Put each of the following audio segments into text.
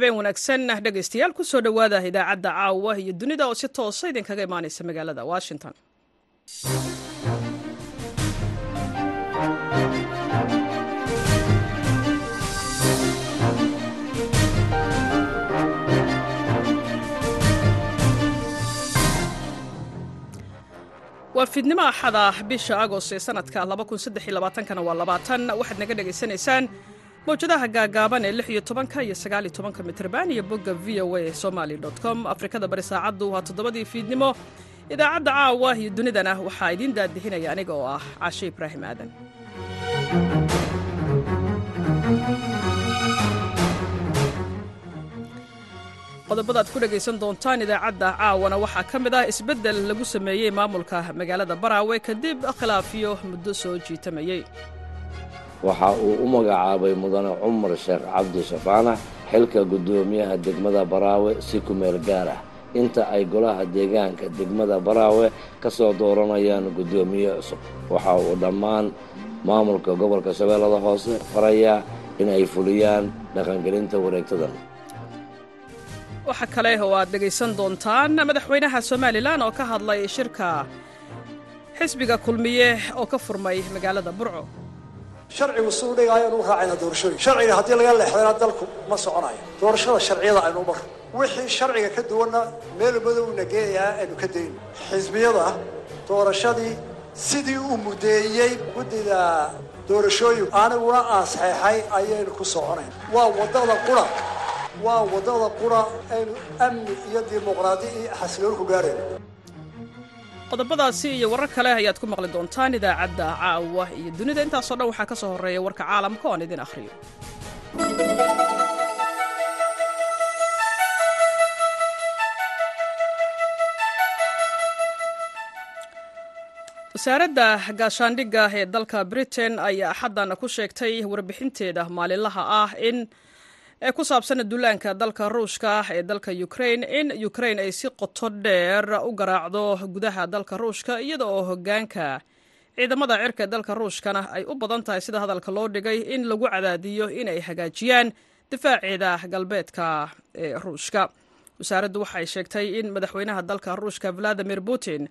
habeen wanaagsan. Dhegaystayaal ku soo dhowaada idaacadda caawa iyo dunida oo si toosa idinkaga imaanaysa magaalada washington. Waa fiidnimo axada bisha agost ee sanadka kana waa waxaad naga dhegaysanaysaan mawjadaha gaagaaban ee lix iyo tobanka iyo mitrban iyo bogga v o a somali com. Afrikada bari saacaddu waa toddobadii fiidnimo. Idaacadda caawa iyo dunidana waxaa idiin daadihinaya aniga oo ah caashe ibraahim aadan. Qodobada aad ku dhegaysan doontaan idaacadda caawana waxaa ka mid ah isbeddel lagu sameeyey maamulka magaalada baraawe kadib khilaafyo muddo soo jiitamayey waxa uu u magacaabay mudane cumar sheekh cabdi shafaanax xilka guddoomiyaha degmada baraawe si ku meel gaar ah. Inta ay golaha deegaanka degmada baraawe ka soo dooranayaan guddoomiye cusub. Waxa uu dhammaan maamulka gobolka shabeellada hoose farayaa in ay fuliyaan dhaqangelinta wareegtadan. Waxa kale oo aad dhegaysan doontaan madaxweynaha somalilan oo ka hadlay shirka xisbiga kulmiye oo ka furmay magaalada burco sharcigu siduu dhigaayo anu raacayna doorashooyin. Sharciga haddii laga leexdana dalku ma soconayo doorashada sharciyada aynu maro wixii sharciga ka duwanna meel madowna geeyayaa aynu ka dayno xisbiyada doorashadii sidii uu mudeeyey guddida doorashooyin aniguna aan saxeexay ayaynu ku soconayn. Waa waddada qura. Waa waddada qura aynu amni iyo dimuqraadi iyo xasiloon ku gaarayno qodobadaasi iyo warar kale ayaad ku maqli doontaan idaacadda caawa iyo dunida. Intaasoo dhan waxaa ka soo horreeya warka caalamka oan idin akhriyo. Wasaaradda gaashaandhigga ee dalka britain ayaa axaddan ku sheegtay warbixinteeda maalinlaha ah in ee ku saabsan duulaanka dalka ruushka ee dalka ukrain in ukrain ay si qoto dheer u garaacdo gudaha dalka ruushka iyada oo hoggaanka. Ciidamada cirka ee dalka ruushkana ay u badan tahay sida hadalka loo dhigay in lagu cadaadiyo inay hagaajiyaan difaaceeda galbeedka ee ruushka. Wasaaraddu waxay sheegtay in madaxweynaha dalka ruushka valadimir putin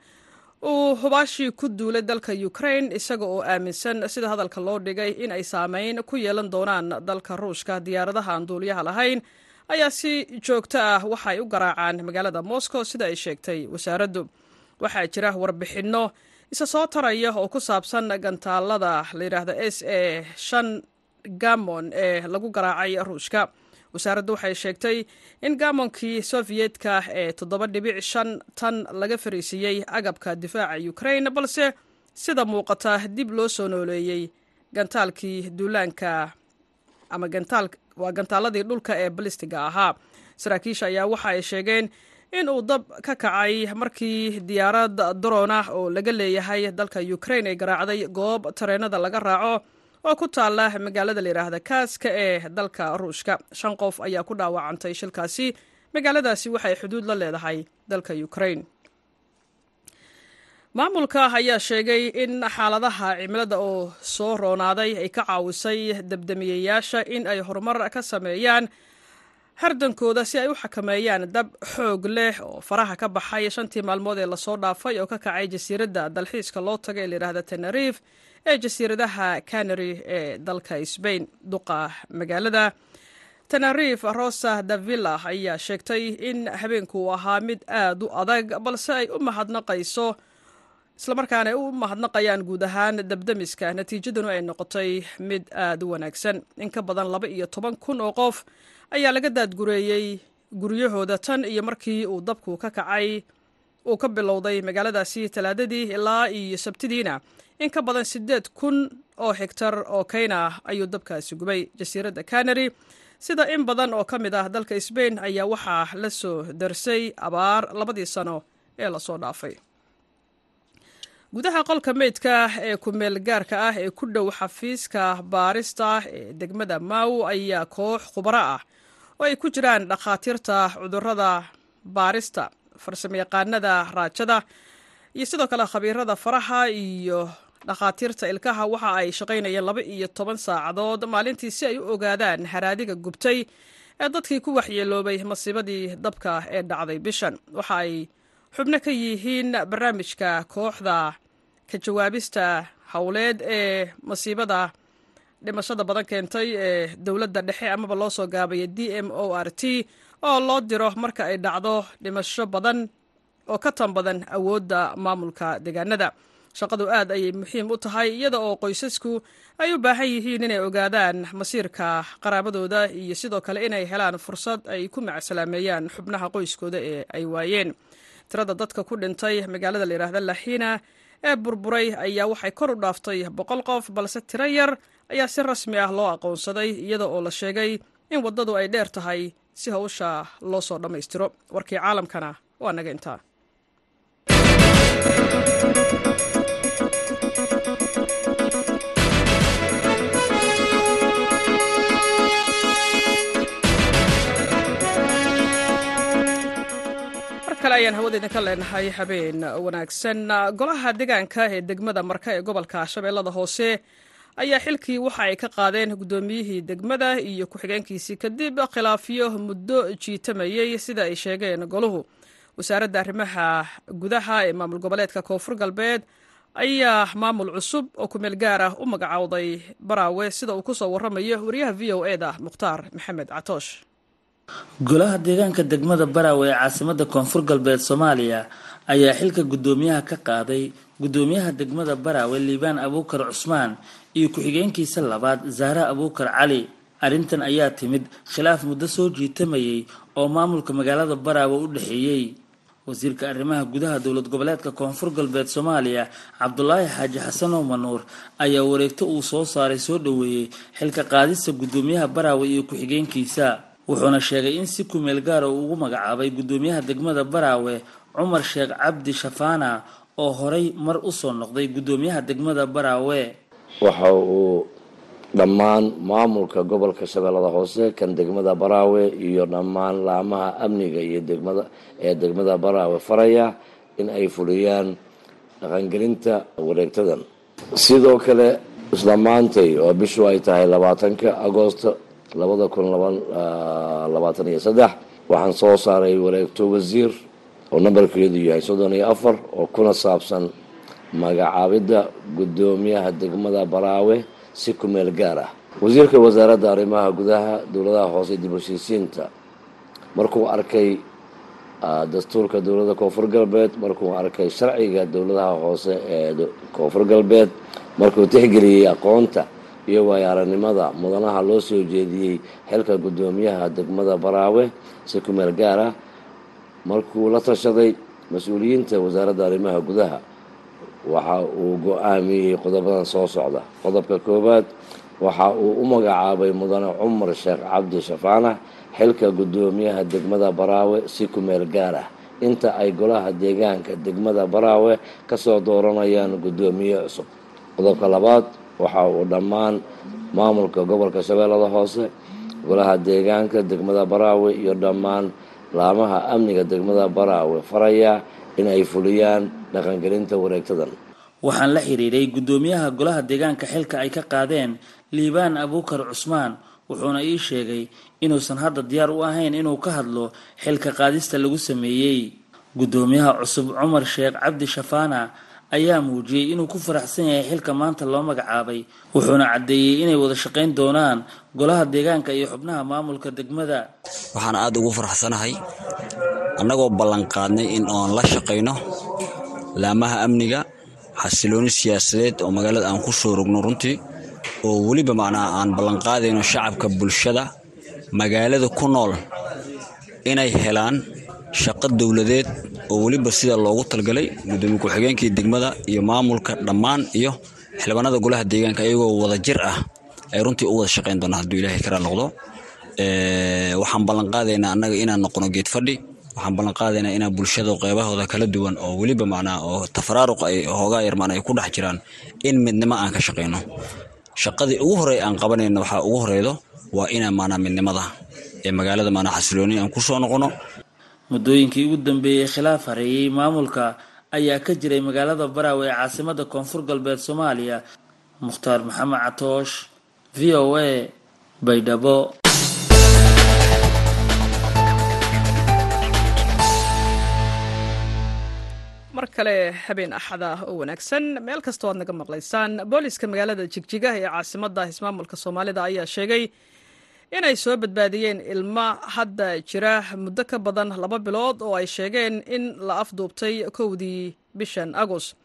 uu hubaashii ku duulay dalka ukrain isaga oo aaminsan sida hadalka loo dhigay in ay saameyn ku yeelan doonaan dalka ruushka. Diyaaradaha aan duuliyaha lahayn ayaa si joogto ah waxaay u garaacaan magaalada moscow sida ay sheegtay wasaaraddu. Waxaa jira warbixinno isa soo taraya oo ku saabsan gantaalada layidhaahda s e shan gamon ee lagu garaacay ruushka wasaaraddu waxay sheegtay in gamonkii sofiyedka ee toddoba dhibic shan tan laga fariisiiyey agabka difaaca ukrain balse sida muuqata dib loo soo nooleeyey gantaalkii duulaanka ama waa gantaaladii dhulka ee balistiga ahaa. Saraakiisha ayaa waxa ay sheegeen in uu dab ka kacay markii diyaarad daroon ah oo laga leeyahay dalka ukrain ay garaacday goob tareenada laga raaco oo ku taalla magaalada layidhaahda kaaska ee dalka ruushka. Shan qof ayaa ku dhaawacantay shilkaasi. Magaaladaasi waxay xuduud la leedahay dalka ukrain maamulka ayaa sheegay in xaaladaha cimilada oo soo roonaaday ay ka caawisay dabdamiyeyaasha in ay horumar ka sameeyaan hardankooda si ay u xakameeyaan dab xoog leh oo faraha ka baxay. Shantii maalmood ee la soo dhaafay oo ka kacay jasiiradda dalxiiska loo taga ee layidhahda teneriif ee jasiiradaha canary ee dalka sbain duqa magaalada. Teneriif rosa davilla ayaa sheegtay in habeenku ahaa mid aad u adag balse ay u mahadnaqayso islamarkaana ay u mahadnaqayaan guud ahaan dabdamiska. Natiijaduna ay noqotay mid aad u wanaagsan. In ka badan laba iyo toban kun oo qof ayaa laga daadgureeyey guryahooda tan iyo markii uu dabku ka kacay uu ka bilowday magaaladaasi talaadadii ilaa iyo sabtidiina in ka badan siddeed kun oo hegtar oo kayna ah ayuu dabkaasi gubay jasiiradda canary. Sida in badan oo ka mid ah dalka sbain ayaa waxaa la soo darsay abaar labadii sano ee la soo dhaafay. Gudaha qolka meydka ee ku-meel gaarka ah ee ku dhow xafiiska baarista ee degmada maw ayaa koox khubaro ah oo ay ku jiraan dhakhaatiirta cudurrada baarista farsamayaqaanada raajada iyo sidoo kale khabiirada faraha iyo dhakhaatiirta ilkaha waxa ay shaqaynayeen laba iyo toban saacadood maalintii si ay u ogaadaan haraadiga gubtay ee dadkii ku waxyeeloobay masiibadii dabka ee dhacday bishan. Waxa ay xubno ka yihiin barnaamijka kooxda ka jawaabista howleed ee masiibada dhimashada badan keentay ee dowladda dhexe amaba loo soo gaabaya d m o r t oo loo diro marka ay dhacdo dhimasho badan oo ka tan badan awoodda maamulka deegaanada shaqadu aad ayay muhiim u tahay iyada oo qoysasku ay u baahan yihiin inay ogaadaan masiirka qaraabadooda iyo sidoo kale inay helaan fursad ay ku macsalaameeyaan xubnaha qoyskooda ee ay waayeen. Tirada dadka ku dhintay magaalada la yidhaahda laxiina ee burburay ayaa waxay kor u dhaaftay. Boqol qof balse tiro yar ayaa si rasmi ah loo aqoonsaday iyada oo la sheegay in waddadu ay dheer tahay si hawsha loo soo dhammaystiro. Warkii caalamkana waa naga intaa kale ayaan hawadeedin ka leenahay habeen wanaagsan. Golaha deegaanka ee degmada marka ee gobolka shabeellada hoose ayaa xilkii waxa ay ka qaadeen guddoomiyihii degmada iyo ku-xigeenkiisii kadib khilaafyo muddo jiitamayey sida ay sheegeen. Goluhu wasaaradda arrimaha gudaha ee maamul goboleedka koonfur galbeed ayaa maamul cusub oo kumeel gaar ah u magacowday baraawe sida uu ku soo waramayo wariyaha v o eda mukhtaar maxamed catoosh golaha deegaanka degmada baraawe ee caasimada koonfur galbeed soomaaliya ayaa xilka guddoomiyaha ka qaaday guddoomiyaha degmada baraawe liibaan abuukar cusmaan iyo ku-xigeenkiisa labaad zahra abuukar cali. Arrintan ayaa timid khilaaf muddo soo jiitamayay oo maamulka magaalada baraawe u dhexeeyey. Wasiirka arrimaha gudaha dowlad goboleedka koonfur galbeed soomaaliya cabdulaahi xaaji xasanow manuur ayaa wareegto uu soo saaray soo dhoweeyey xilka qaadista guddoomiyaha baraawe iyo ku-xigeenkiisa wuxuuna sheegay in si kumeel gaara uu ugu magacaabay guddoomiyaha degmada baraawe cumar sheekh cabdi shafaana oo horay mar u soo noqday guddoomiyaha degmada baraawe. Waxa uu dhammaan maamulka gobolka shabeellada hoose kan degmada baraawe iyo dhammaan laamaha amniga iyo degmada ee degmada baraawe faraya in ay fuliyaan dhaqangelinta wareegtadan. Sidoo kale isla maantay oo bishu ay tahay labaatanka agoosto labada kun labaatan iyo saddex waxaan soo saaray wareegto wasiir oo nambarkeedu yahay soddon iyo afar oo kuna saabsan magacaabidda guddoomiyaha degmada baraawe si kumeel gaar ah. Wasiirka wasaaradda arrimaha gudaha dowladaha hoose dib heshiisiinta markuu arkay dastuurka dowladda koonfur galbeed markuu arkay sharciga dowladaha hoose ee koonfur galbeed markuu tixgeliyey aqoonta iyo waayo-aranimada mudanaha loo soo jeediyey xilka guddoomiyaha degmada baraawe si kumeel gaar ah markuu la tashaday mas'uuliyiinta wasaaradda arrimaha gudaha. Waxa uu go'aamiyey qodobadan soo socda. Qodobka koowaad waxa uu u magacaabay mudane cumar sheekh cabdi shafaana xilka guddoomiyaha degmada baraawe si kumeel gaar ah inta ay golaha deegaanka degmada baraawe ka soo dooranayaan guddoomiye cusub. Qodobka labaad waxa uu dhammaan maamulka gobolka shabeellada hoose golaha deegaanka degmada baraawe iyo dhammaan laamaha amniga degmada baraawe faraya in ay fuliyaan dhaqangelinta wareegtadan. Waxaan la xiriiray guddoomiyaha golaha deegaanka xilka ay ka qaadeen liibaan abuukar cusmaan wuxuuna ii sheegay inuusan hadda diyaar u ahayn inuu ka hadlo xilka qaadista lagu sameeyey. Guddoomiyaha cusub cumar sheekh cabdi shafaana ayaa muujiyey inuu ku faraxsan yahay xilka maanta loo magacaabay wuxuuna caddeeyey inay wada shaqayn doonaan golaha deegaanka iyo xubnaha maamulka degmada. Waxaan aada ugu faraxsanahay annagoo ballanqaadnay in oon la shaqayno laamaha amniga xasilooni siyaasadeed oo magaalada aan ku soo rogno runtii oo weliba macnaa aan ballanqaadayno shacabka bulshada magaalada ku nool inay helaan shaqo dowladeed oo weliba sida loogu talgalay gudoomiye ku-xigeenkii degmada iyo maamulka dhammaan iyo xildhibaanada golaha deegaanka iyagoo wada ah ay runtii u wada shaqayn doonaan hadduu ilaahay karaa noqdo waxaan ballanqaadaynaa annaga inaan noqono geed fadhi waxaan ballanqaadaynaa inaan bulshada qeybahooda kala duwan oo weliba macnaa oo tafaraaruq ay hoogaa yar ay ku dhex jiraan in midnimo aan ka shaqayno shaqadii ugu horey aan qabanayna waxaa ugu horeydo waa inaan maanaa midnimada ee magaalada maanaa xasilooni aan ku soo noqono muddooyinkii ugu dambeeyey khilaaf hareeyey maamulka ayaa ka jiray magaalada baraawe ee caasimada koonfur galbeed soomaaliya. Mukhtaar maxamed catoosh v o a baydhabo. Mar kale habeen axad ah oo wanaagsan. Meel kastoo aad naga maqlaysaan booliiska magaalada jigjiga ee caasimadda ismaamulka soomaalida ayaa sheegay inay soo badbaadiyeen ilmo hadda jira. Muddo ka badan laba bilood oo ay sheegeen in la afduubtay kowdii bishan agost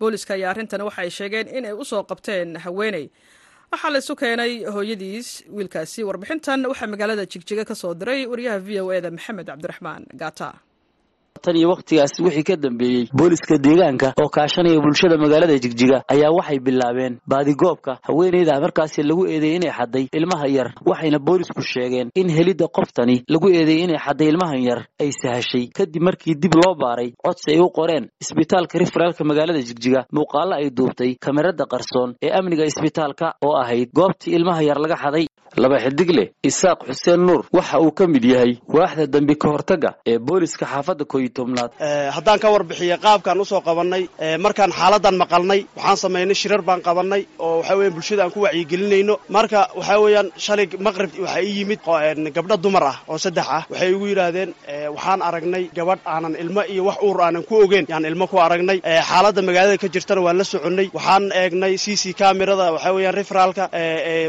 booliska ayaa arrintan waxaay sheegeen inay u soo qabteen haweeney. Waxaa la isu keenay hooyadiis wiilkaasi warbixintan waxaa magaalada jigjiga ka soo diray wariyaha v o eda maxamed cabdiraxmaan gaata tan iyo wakhtigaasi wixii ka dambeeyey booliska deegaanka oo kaashanaya bulshada magaalada jigjiga ayaa waxay bilaabeen baadigoobka haweeneyda markaasi lagu eedeeyey inay xadday ilmaha yar waxayna boolisku sheegeen in helidda qoftani lagu eedeeyey inay xadday ilmahan yar ay sahashay. Kadib markii dib loo baaray codsi ay u qoreen isbitaalka riferaalka magaalada jigjiga muuqaalo ay duubtay kamerada qarsoon ee amniga isbitaalka oo ahayd goobtii ilmaha yar laga xaday laba xidigle isaaq xuseen nuur. Waxa uu ka mid yahay waaxda dambi ka hortagga ee booliska xaafadda koy tobnaad. Haddaan ka warbixiya qaabkaan u soo qabannay markaan xaaladan maqalnay waxaan samaynay shirar baan qabannay oo waxa weyan bulshada aan ku wacyigelinayno. Marka waxa weeyaan shalay maqrib waxaa ii yimid gabdho dumar ah oo saddex ah waxay igu yidhaahdeen waxaan aragnay gabadh aanan ilmo iyo wax uur aanan ku ogeyn yaan ilmo ku aragnay. Xaaladda magaalada ka jirtana waan la soconnay. Waxaan eegnay c c camerada waxa weeyaan referaalka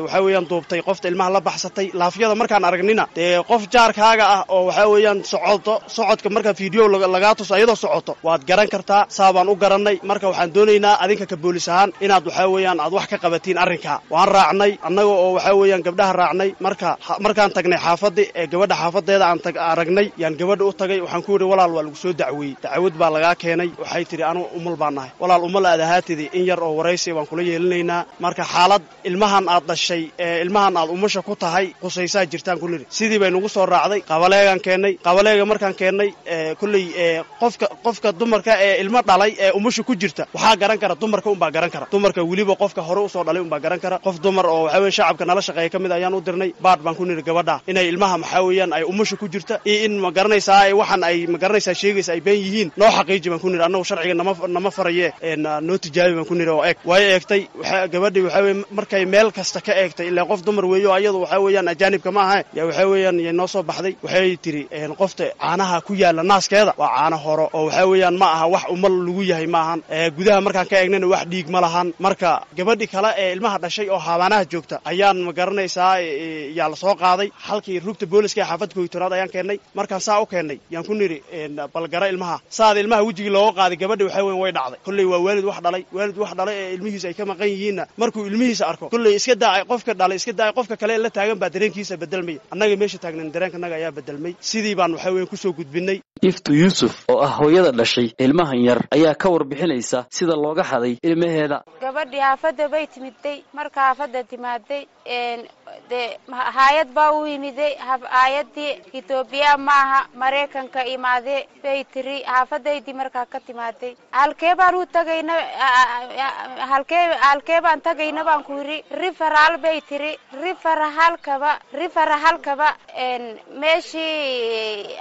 waxa weeyaan duubtay qofta ilmaha la baxsatay laafyada markaan aragnina dee qof jaarkaaga ah oo waxa weeyaan socoto socodka marka video lagaa tuso ayadoo socoto waad garan kartaa saa baan u garannay. Marka waxaan doonaynaa adinka ka boolis ahaan inaad waxa weeyaan aad wax ka qabatiin arrinkaa waan raacnay annaga oo waxa weeyaan gabdhaha raacnay marka markaan tagnay xaafadii ee gabadha xaafadeeda aan aragnay yaan gabadha u tagay waxaan ku yidhi walaal waa lagu soo dacweeyey dacwad baa lagaa keenay. Waxay tidhi anu umal baan nahay. Walaal umal aad ahaatidi in yar oo waraysi baan kula yeelinaynaa. Marka xaalad ilmahan aad dhashay ee ilmahan aad umasha ku tahay qusaysaa jirtaan ku nidhi sidii bay nagu soo raacday qabaleegaan keennay qabaleega markaan keennay kulley qofka qofka dumarka ee ilmo dhalay ee umusha ku jirta. Waxaa garan kara dumarka unbaa garan kara. Dumarka weliba qofka hore u soo dhalay unbaa garan kara. Qof dumar oo waxa weye shacabka nala shaqeeya ka mid ayaan u dirnay baadh baan ku nidhi gabadha inay ilmaha maxaa weeyaan ay umusha ku jirta. Iyo in ma garanaysaa waxaan ay ma garanaysaa sheegaysa ay been yihiin. Noo xaqiiji baan ku nidhi annagu sharciga nama faraye noo tijaabi baan ku nidhi oo eeg. Way eegtay gabadhii waxa weye markay meel kasta ka eegtay ilaa qof dumar weeyo ayadu waxa weeyaan ajaanibka ma aha yaa waxa weeyaan noo soo baxday. Waxay tiri qofta caanaha ku yaalla naaskeeda. Waa caano horo oo waxa weeyaan ma aha wax umal lagu yahay maahan gudaha markaan ka eegnayna wax dhiig ma lahan. Marka gabadhi kale ee ilmaha dhashay oo habaanaha joogta ayaan ma garanaysaa yaa la soo qaaday. Halkii rugta booliska ee xaafadda koytoonaad ayaan keennay markaan saa u keennay yaan ku nidhi balgara ilmaha. Saada ilmaha wejigii looga qaaday gabadhi waxa weyan way dhacday. Kolley waa waalid wax dhalay. Waalid wax dhalay ee ilmihiisa ay ka maqan yihiinna. Markuu ilmihiisa arko kolley iska daa qofka dhalay iska daa qofka kale la taagan baa dareenkiisa bedelmaya annaga meesha taagnan dareenkanaga ayaa bedelmay sidii baan waxa weyan ku soo gudbinay. Iftu yuusuf oo ah hooyada dhashay ilmahan yar ayaa ka warbixinaysa sida looga xaday ilmaheeda. Gabadhii haafadda bay timiday marka haafadda timaaday dee haayad baa u yimiday haayadii etoobiya maaha maraykanka imaade bay tiri haafadaydii markaa ka timaaday halkee baan u tagayna halkee halkee baan tagayna baan ku yidhi riferaal bay tiri riferahalkaba riferahalkaba meeshii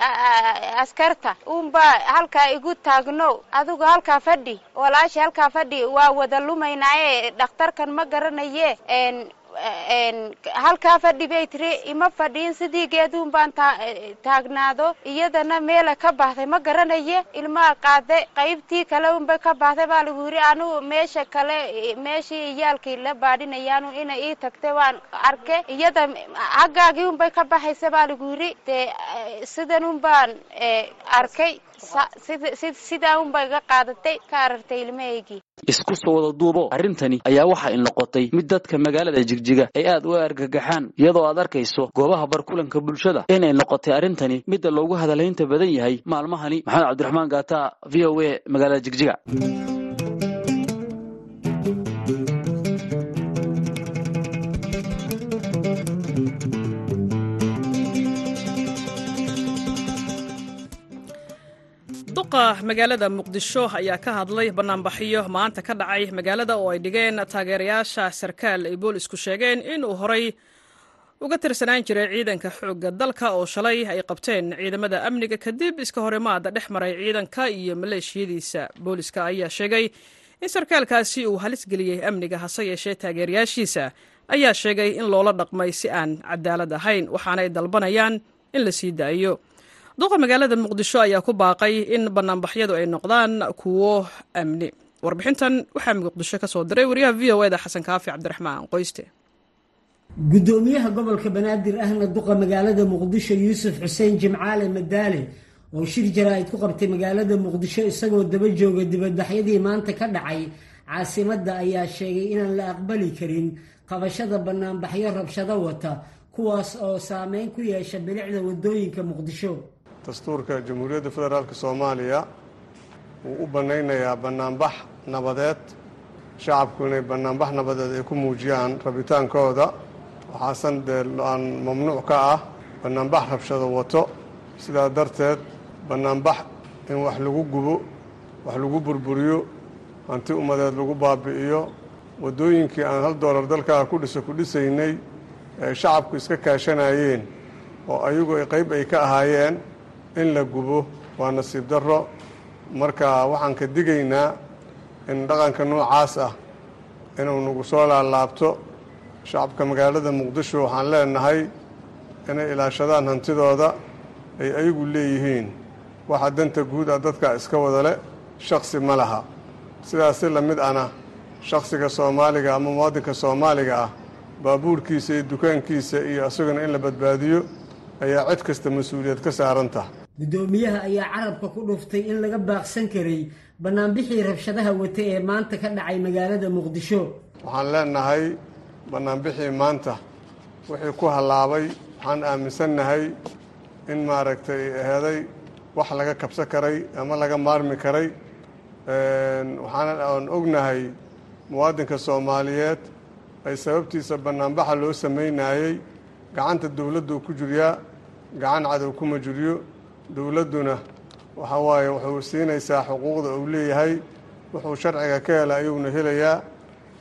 askarta unbaa halkaa igu taagno adigu halkaa fadhi walaashi halkaa fadhi waa wada lumaynaaye dhakhtarkan ma garanaye halkaa fadhi bay tiri ima fadhiin sidii geeduun baan taagnaado. Iyadana meela ka baxday ma garanaye ilmaha qaade qaybtii kale unbay ka baxday baa lagu yidhi anigu meesha kale meeshii iyaalkii la baadhinayaanu inay ii tagtay waan arke iyada haggaagii unbay ka baxaysa baa lagu yidhi dee sidan un baan arkay sidaa unbay ga qaadatay ka arartay ilmahaygii. Isku soo wada duubo arrintani ayaa waxa ay noqotay mid dadka magaalada jigjiga ay aad u argagaxaan iyadoo aad arkayso goobaha barkulanka bulshada. Inay noqotay arrintani midda loogu hadalhaynta badan yahay maalmahani maxamed cabdiraxmaan gaata v o a magaalada jigjiga duqa magaalada muqdisho ayaa ka hadlay banaanbaxyo maanta ka dhacay magaalada oo ay dhigeen taageerayaasha sarkaal ay boolisku sheegeen inuu horay uga tirsanaan jiray ciidanka xoogga dalka oo shalay ay qabteen ciidamada amniga kadib iska horimaada dhex maray ciidanka iyo maleeshiyadiisa. Booliska ayaa sheegay in sarkaalkaasi uu halis geliyey amniga hase yeeshee taageerayaashiisa. Ayaa sheegay in loola dhaqmay si aan cadaalad ahayn waxaanay dalbanayaan in la sii daayo duqa magaalada muqdisho ayaa ku baaqay in banaanbaxyadu ay noqdaan kuwo amni. Warbixintan waxaa muqdisho ka soo diray wariyaha v o eda xasan kaafi cabdiraxmaan qoyste. Gudoomiyaha gobolka banaadir ahna duqa magaalada muqdisho yuusuf xuseen jimcaale madaale oo shir jaraa'id ku qabtay magaalada muqdisho isagoo daba jooga dibadbaxyadii maanta ka dhacay caasimadda ayaa sheegay inaan la aqbali karin qabashada banaanbaxyo rabshado wata kuwaas oo saameyn ku yeesha bilicda waddooyinka muqdisho dastuurka jamhuuriyadda federaalk soomaaliya wuu u bannaynayaa bannaanbax nabadeed. Shacabku inay bannaanbax nabadeed ay ku muujiyaan rabitaankooda. Waxaasan dee aan mamnuuc ka ah bannaanbax rabshado wato. Sidaa darteed bannaanbax in wax lagu gubo wax lagu burburiyo hanti ummadeed lagu baabi'iyo waddooyinkii aan hal doolar dalkaa ku dhiso ku dhisaynay ee shacabku iska kaashanayeen oo ayagu qayb ay ka ahaayeen in la gubo waa nasiib darro. Marka waxaan ka digaynaa in dhaqanka noocaas ah inuu nagu soo laalaabto. Shacabka magaalada muqdisho waxaan leenahay inay ilaashadaan hantidooda ay ayagu leeyihiin. Waxa danta guud ah dadka iska wada le shaksi ma laha. Sidaasi la mid ana shaksiga soomaaliga ama muwaadinka soomaaliga ah baabuurkiisa iyo dukaankiisa iyo isaguna in la badbaadiyo ayaa cid kasta mas'uuliyad ka saaranta gudoomiyaha ayaa carabka ku dhuftay in laga baaqsan karay banaanbixii rabshadaha wata ee maanta ka dhacay magaalada muqdisho. Waxaan leenahay bannaanbixii maanta wixii ku hallaabay waxaan aaminsannahay in maaragtay aheeday wax laga kabsan karay ama laga maarmi karay. Waxaan aan ognahay muwaadinka soomaaliyeed ay sababtiisa bannaanbaxa loo samaynayey gacanta dowladdu ku jiryaa gacan cadow kuma jiryo dowladduna. Waxa waaye wuxuu siinaysaa xuquuqda uu leeyahay wuxuu sharciga ka hela ayuuna helayaa.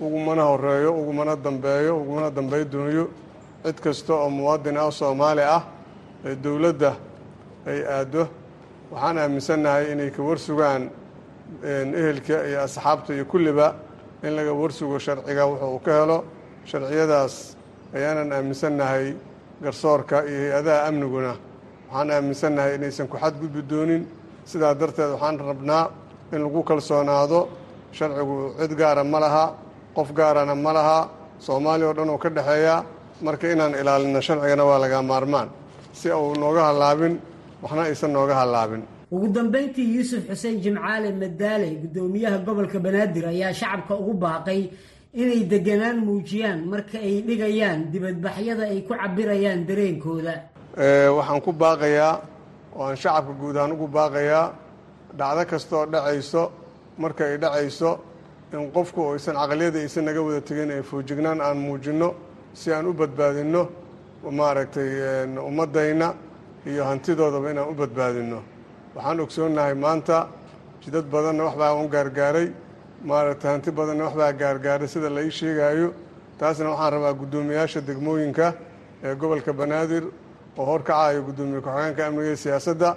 Ugumana horeeyo ugumana dambeeyo ugumana dambey dooyo cid kasta oo muwaadin ah soomaali ah ee dowladda ay aaddo waxaan aaminsannahay inay ka warsugaan ehelka iyo asxaabta iyo kulliba in laga warsugo sharciga wuxuu uu ka helo. Sharciyadaas ayaanan aaminsannahay garsoorka iyo hay'adaha amniguna waxaan aaminsannahay inaysan ku xadgudbi doonin. Sidaa darteed waxaan rabnaa in lagu kalsoonaado sharcigu cid gaara ma laha qof gaarana ma laha soomaaliya oo dhan oo ka dhexeeya marka inaan ilaalino sharcigana waa laga maarmaan. Si uu nooga hallaabin waxna aysan nooga hallaabin. Ugu dambeyntii yuusuf xuseen jimcaale madaale gudoomiyaha gobolka banaadir ayaa shacabka ugu baaqay inay deganaan muujiyaan marka ay dhigayaan dibadbaxyada ay ku cabirayaan dareenkooda waxaan ku baaqayaa oo aan shacabka guud ahaan ugu baaqayaa dhacdo kasta oo dhacayso marka ay dhacayso in qofku aysan caqliyada aysan naga wada tegin ee foojignaan aan muujinno si aan u badbaadinno maaragtay ummaddayna iyo hantidoodaba inaan u badbaadinno. Waxaan ogsoonnahay maanta jidad badanna waxbaa u gaargaaray maaragtay hanti badanna waxbaa gaargaaray sida la ii sheegaayo. Taasna waxaan rabaa guddoomiyaasha degmooyinka ee gobolka banaadir oo horkacayo guddoomiye ku-xigeenka amniga iyo siyaasadda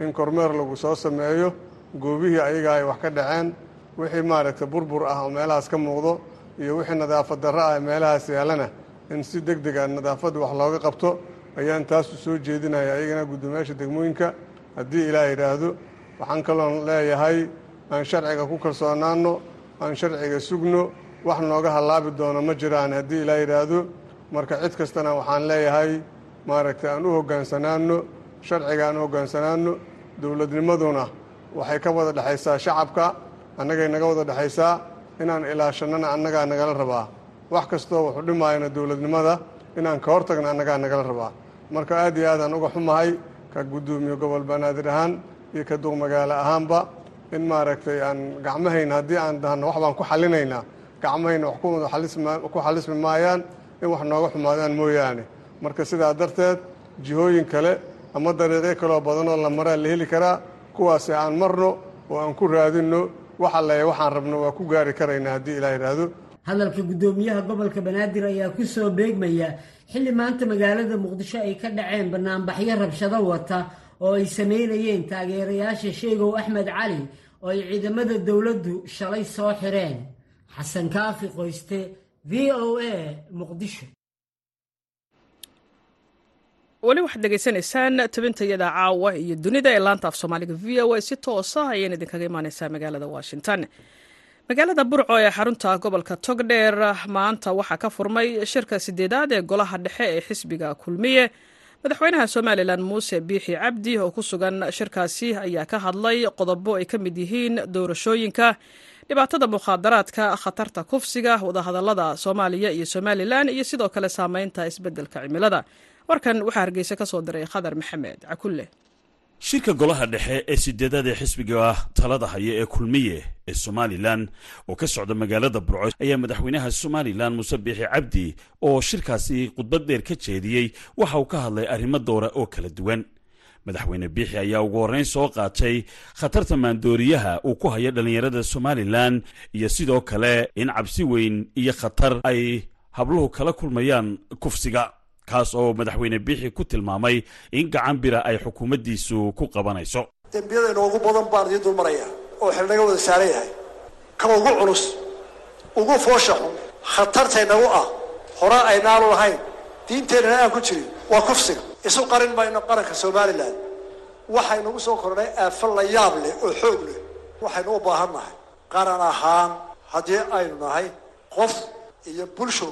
in kormeer lagu soo sameeyo goobihii ayaga ay wax ka dhaceen wixii maaragtay burbur ah oo meelahaas ka muuqdo iyo wixii nadaafad darro ah ee meelahaas yaalana in si deg deg a nadaafadda wax looga qabto ayaan taasu soo jeedinaya ayagana guddoomiyaasha degmooyinka. Haddii ilaah yidhaahdo waxaan kaloon leeyahay aan sharciga ku kalsoonaanno aan sharciga sugno wax nooga hallaabi doono ma jiraan. Haddii ilaah yidhaahdo marka cid kastana waxaan leeyahay maaragtay aan u hoggaansanaanno sharciga aan u hoggaansanaanno dowladnimaduna waxay ka wada dhexaysaa shacabka annagay naga wada dhexaysaa inaan ilaashannana annagaa nagala rabaa. Wax kastoo wuxuu dhimaayana dowladnimada inaan ka hortagna annagaa nagala rabaa. Marka aad iyo aadaan uga xumahay ka guddoomiye gobol banaadir ahaan iyo ka duq magaalo ahaanba in maaragtay aan gacmahayna haddii aan dahno wax baan ku xallinaynaa gacmahayna wax ku xalismi maayaan in wax nooga xumaadaan mooyaane marka sidaa darteed jihooyin kale ama dariiqyo kaleoo badanoo la maraa la heli karaa kuwaasi aan marno oo aan ku raadinno wax alleeya waxaan rabno waa ku gaari karaynaa haddii ilaah yidhaahdo hadalka guddoomiyaha gobolka banaadir ayaa ku soo beegmaya xilli maanta magaalada muqdisho ay ka dhaceen banaanbaxyo rabshado wata oo ay sameynayeen taageerayaasha sheegow axmed cali oo ay ciidamada dowladdu shalay soo xireen. Xasan kaafi qoyste v o a muqdisho weli waxaad degeysanaysaan tabintayada caawa iyo dunida ee laanta af soomaaliga v o a si toosa ayayna idinkaga imaaneysaa magaalada washington. Magaalada burco ee xarunta gobolka togdheer maanta waxaa ka furmay shirka sideedaad ee golaha dhexe ee xisbiga kulmiye. Madaxweynaha somalilan muuse biixi cabdi oo ku sugan shirkaasi ayaa ka hadlay qodobo ay ka mid yihiin doorashooyinka dhibaatada mukhaadaraadka khatarta kufsiga wadahadalada soomaaliya iyo somalilan iyo sidoo kale saameynta isbeddelka cimilada warkan waxaa hargeysa ka diray khadar maxamed cakulle. Shirka golaha dhexe ee sideedaad ee xisbiga talada haya ee kulmiye ee somalilan oo ka socda magaalada burco ayaa madaxweynaha somalilan muuse biixi cabdi oo shirkaasi khudbad dheer ka jeediyey waxa uu ka hadlay arrimo doora oo kala duwan. Madaxweyne biixi ayaa ugu horreyn soo qaatay khatarta maandooriyaha uu ku hayo dhallinyarada somalilan iyo sidoo kale in cabsi weyn iyo khatar ay habluhu kala kulmayaan kufsiga kaas oo madaxweyne biixi ku tilmaamay in gacan bira ay xukuumaddiisu ku qabanayso. Dembiyada inoogu badan baan idiin dul oo xilnaga wada saaran yahay. Ka ugu culus ugu foosha xun khatartaynagu ah hore aynaanu lahayn diinteennana aan ku jirin waa kufsiga. Isu qarin mayno qaranka somalilan waxaynagu soo kordhay aafo la yaab leh oo xoog leh. Waxaynu u baahan nahay qaran ahaan haddii aynu nahay qof iyo bulsho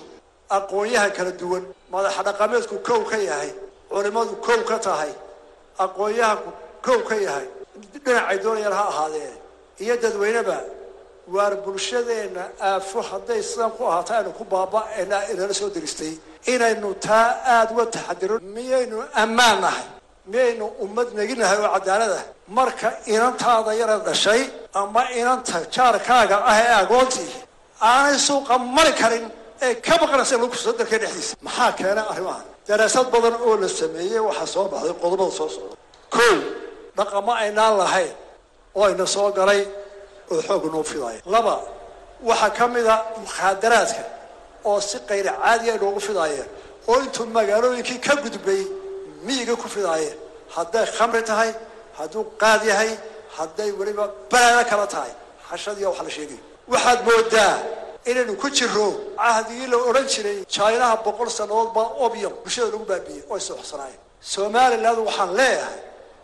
aqoon-yahan kala duwan madaxa dhaqameedku kow ka yahay culimmadu kow ka tahay aqoon-yahanku kow ka yahay. Dhinacay doonayaan ha ahaadee iyo dadweyneba waar bulshadeenna aafo hadday sidan ku ahaato aynu ku baaba-na inala soo diristay. Inaynu taa aada uga taxadiro miyaynu ammaan nahay miyaynu ummad neginahay oo cadaalad ah. Marka inantaada yara dhashay ama inanta jaarkaaga ah ee agoontii aanay suuqa mari karin ee ka baqanaysa lagu kursado dalka dhexdiisa? Maxaa keenay arrimahan daraasad badan oo la sameeyey waxaa soo baxday qodobada soo socda. Kow dhaqamo aynaan lahayn oo ayna soo galay oo xoog noo fidaaya laba waxaa ka mid a mukhaadaraadka oo si qayra caadiya inoogu fidaayeen oo intuu magaalooyinkii ka gudbay miyiga ku fidaayeen hadday khamri tahay hadduu qaad yahay hadday weliba balaado kala tahay hashadiya waxa la sheegay. Waxaad moodaa inaynu ku jiro cahdigii la odhan jiray jinaha boqol sannadood baa obyam bulshada lagu baabiiyey. Oo ay sooxsanaayeen somaliland waxaan leeyahay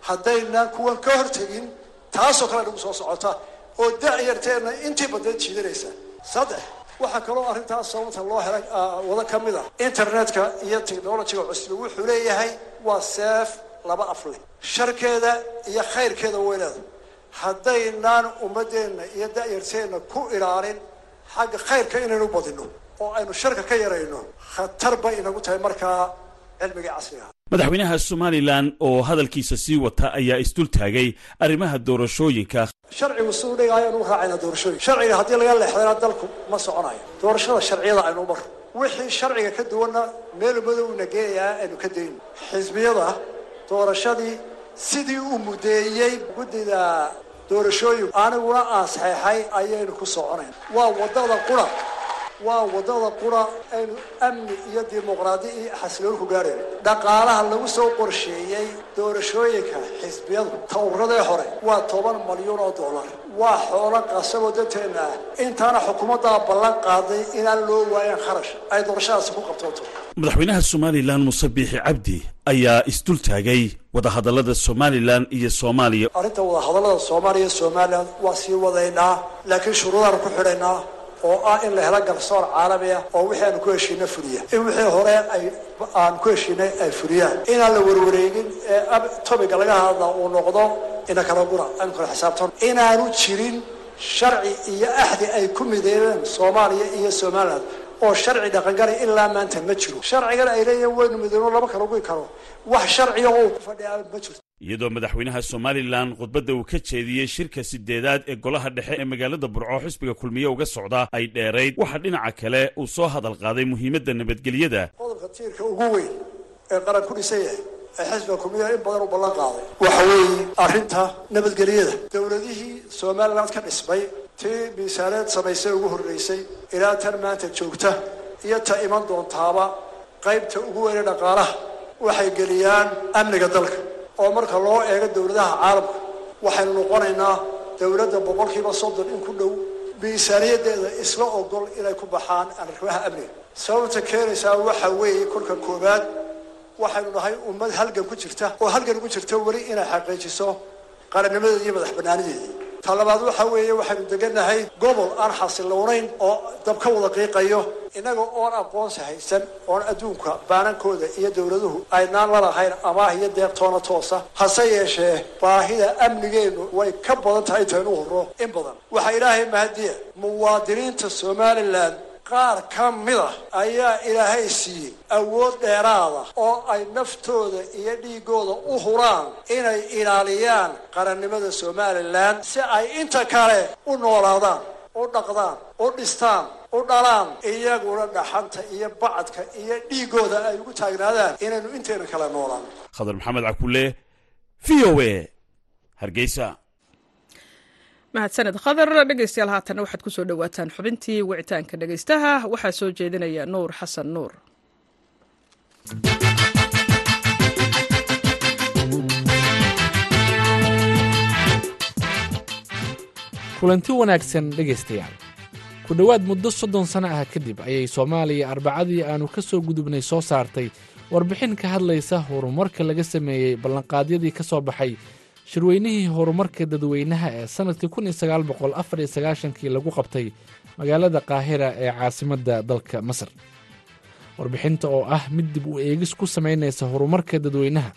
haddaynaan kuwan ka hortegin taasoo kale nagu soo socota oo dacyarteenna intii badneed jiidanaysa saddex waxaa kaloo arrintaas sababta loo helay wada ka mid ah. Internetka iyo technologiga cusub wuxuu leeyahay waa seef laba afle sharkeeda iyo khayrkeeda weyneeda haddaynaan ummadeenna iyo dacyarteenna ku ilaalin xagga khayrka inaynu badino oo aynu sharka ka yarayno khatar bay inagu tahay markaa cilmigai casriga madaxweynaha somalilan oo hadalkiisa sii wata ayaa isdul taagay arrimaha doorashooyinka. Sharcigu si u dhigaayo anu raacayna doorashooyin. Sharciga haddii laga leexdana dalku ma soconayo doorashada sharciyada aynu u marro wixii sharciga ka duwanna meel madowna geeyayaa aynu ka dayno xisbiyada doorashadii sidii uu mudeeyey guddida doorashooyin aniguna aan saxeexay ayaynu ku soconayn. Waa waddada qura waa waddada qura aynu amni iyo dimuqraadi iyo xasilooni ku gaadhayno dhaqaalaha lagu soo qorsheeyey doorashooyinka xisbiyadu tawradee hore waa toban malyuun oo dollar. Waa xoolo qasaboo danteenna ah. Intaana xukuumaddaa ballan qaaday inaan loo waayan kharash. Ay doorashadaasi ku qabtooto. Madaxweynaha somalilan muuse biixi cabdi ayaa isdul taagay wadahadallada somalilan iyo soomaaliya. Arrinta wadahadallada soomaaliya iyo somalilan waa sii wadaynaa laakiin shuruudaanu ku xidhaynaa oo ah in la helo garsoor caalami ah oo wixii aanu ku heshiina fuliya. In wixii hore ay aan ku heshiinay ay fuliyaan. Inaan la warwareegin ee tobiga laga hadla uu noqdo ina kala gura. Aynu kala xisaabtan. Inaanu jirin sharci iyo axdi ay ku mideeyeen soomaaliya iyo somaliland oo sharci dhaqangalay ilaa maanta ma jiro. Sharcigan ay leeyihiin waynu mideyno lama kala guyi karo. Wax sharciga oo ku fadhiyaa ma jirto iyadoo madaxweynaha somalilan khudbadda uu ka jeediyey shirka sideedaad ee golaha dhexe ee magaalada burco xisbiga kulmiye uga socda ay dheerayd. Waxaa dhinaca kale uu soo hadal qaaday muhiimadda nabadgelyada. Qodobka tiirka ugu weyn ee qaran ku dhisan yahay ee xisbiga kulmiye in badan u ballan qaaday waxa weeye arrinta nabadgelyada. Dowladihii somaliland ka dhismay tii miisaaneed samaysay ugu horreysay ilaa tan maanta joogta iyo ta iman doontaaba qaybta ugu weyne dhaqaalaha waxay geliyaan amniga dalka oo marka loo eego dowladaha caalamka waxaynu noqonaynaa dowladda boqolkiiba soddon in ku dhow miisaaniyadeeda isla ogol inay ku baxaan arrimaha amniga. Sababta keenaysaa waxa weeye kolka koowaad waxaynu nahay ummad halgan ku jirta oo halgan ugu jirta weli inay xaqiijiso qarannimadeeda iyo madax banaanideedii ta labaad waxa weeye waxaynu degannahay gobol aan xasiloonayn oo dab ka wada qiiqayo. Innaga oon aqoonsi haysan oon adduunka baanankooda iyo dowladuhu aynaan la lahayn amaah iyo deeqtoona toosa. Hase yeeshee baahida amnigeennu way ka badan tahay intaynu hurro. In badan waxaa ilaahay mahadiya muwaadiniinta somalilan qaar ka mid a ayaa ilaahay siiyey awood dheeraada oo ay naftooda iyo dhiigooda u huraan inay ilaaliyaan qarannimada somalilan si ay inta kale u noolaadaan u dhaqdaan u dhistaan u dhalaan iyaguna dhaxanta iyo bacadka iyo dhiigooda ay ugu taagnaadaan inaynu inteena kale noolaan. Khadar maxamed cakulle v o a hargeysa mahadsaned khadar dhegeystayaal haatanna waxaad ku soo dhowaataan xubintii wicitaanka dhegeystaha waxaa soo jeedinaya nuur xasan nuur. Kulanti wanaagsan dhegaystayaal. Ku dhowaad muddo soddon sano ah kadib ayay soomaaliya arbacadii aannu ka soo gudubnay soo saartay warbixin ka hadlaysa horumarka laga sameeyey ballanqaadyadii ka soo baxay shirweynihii horumarka dadweynaha ee iyo sagaashankii lagu qabtay magaalada qaahira ee caasimadda dalka masar. Warbixinta oo ah mid dib u eegis ku samaynaysa horumarka dadweynaha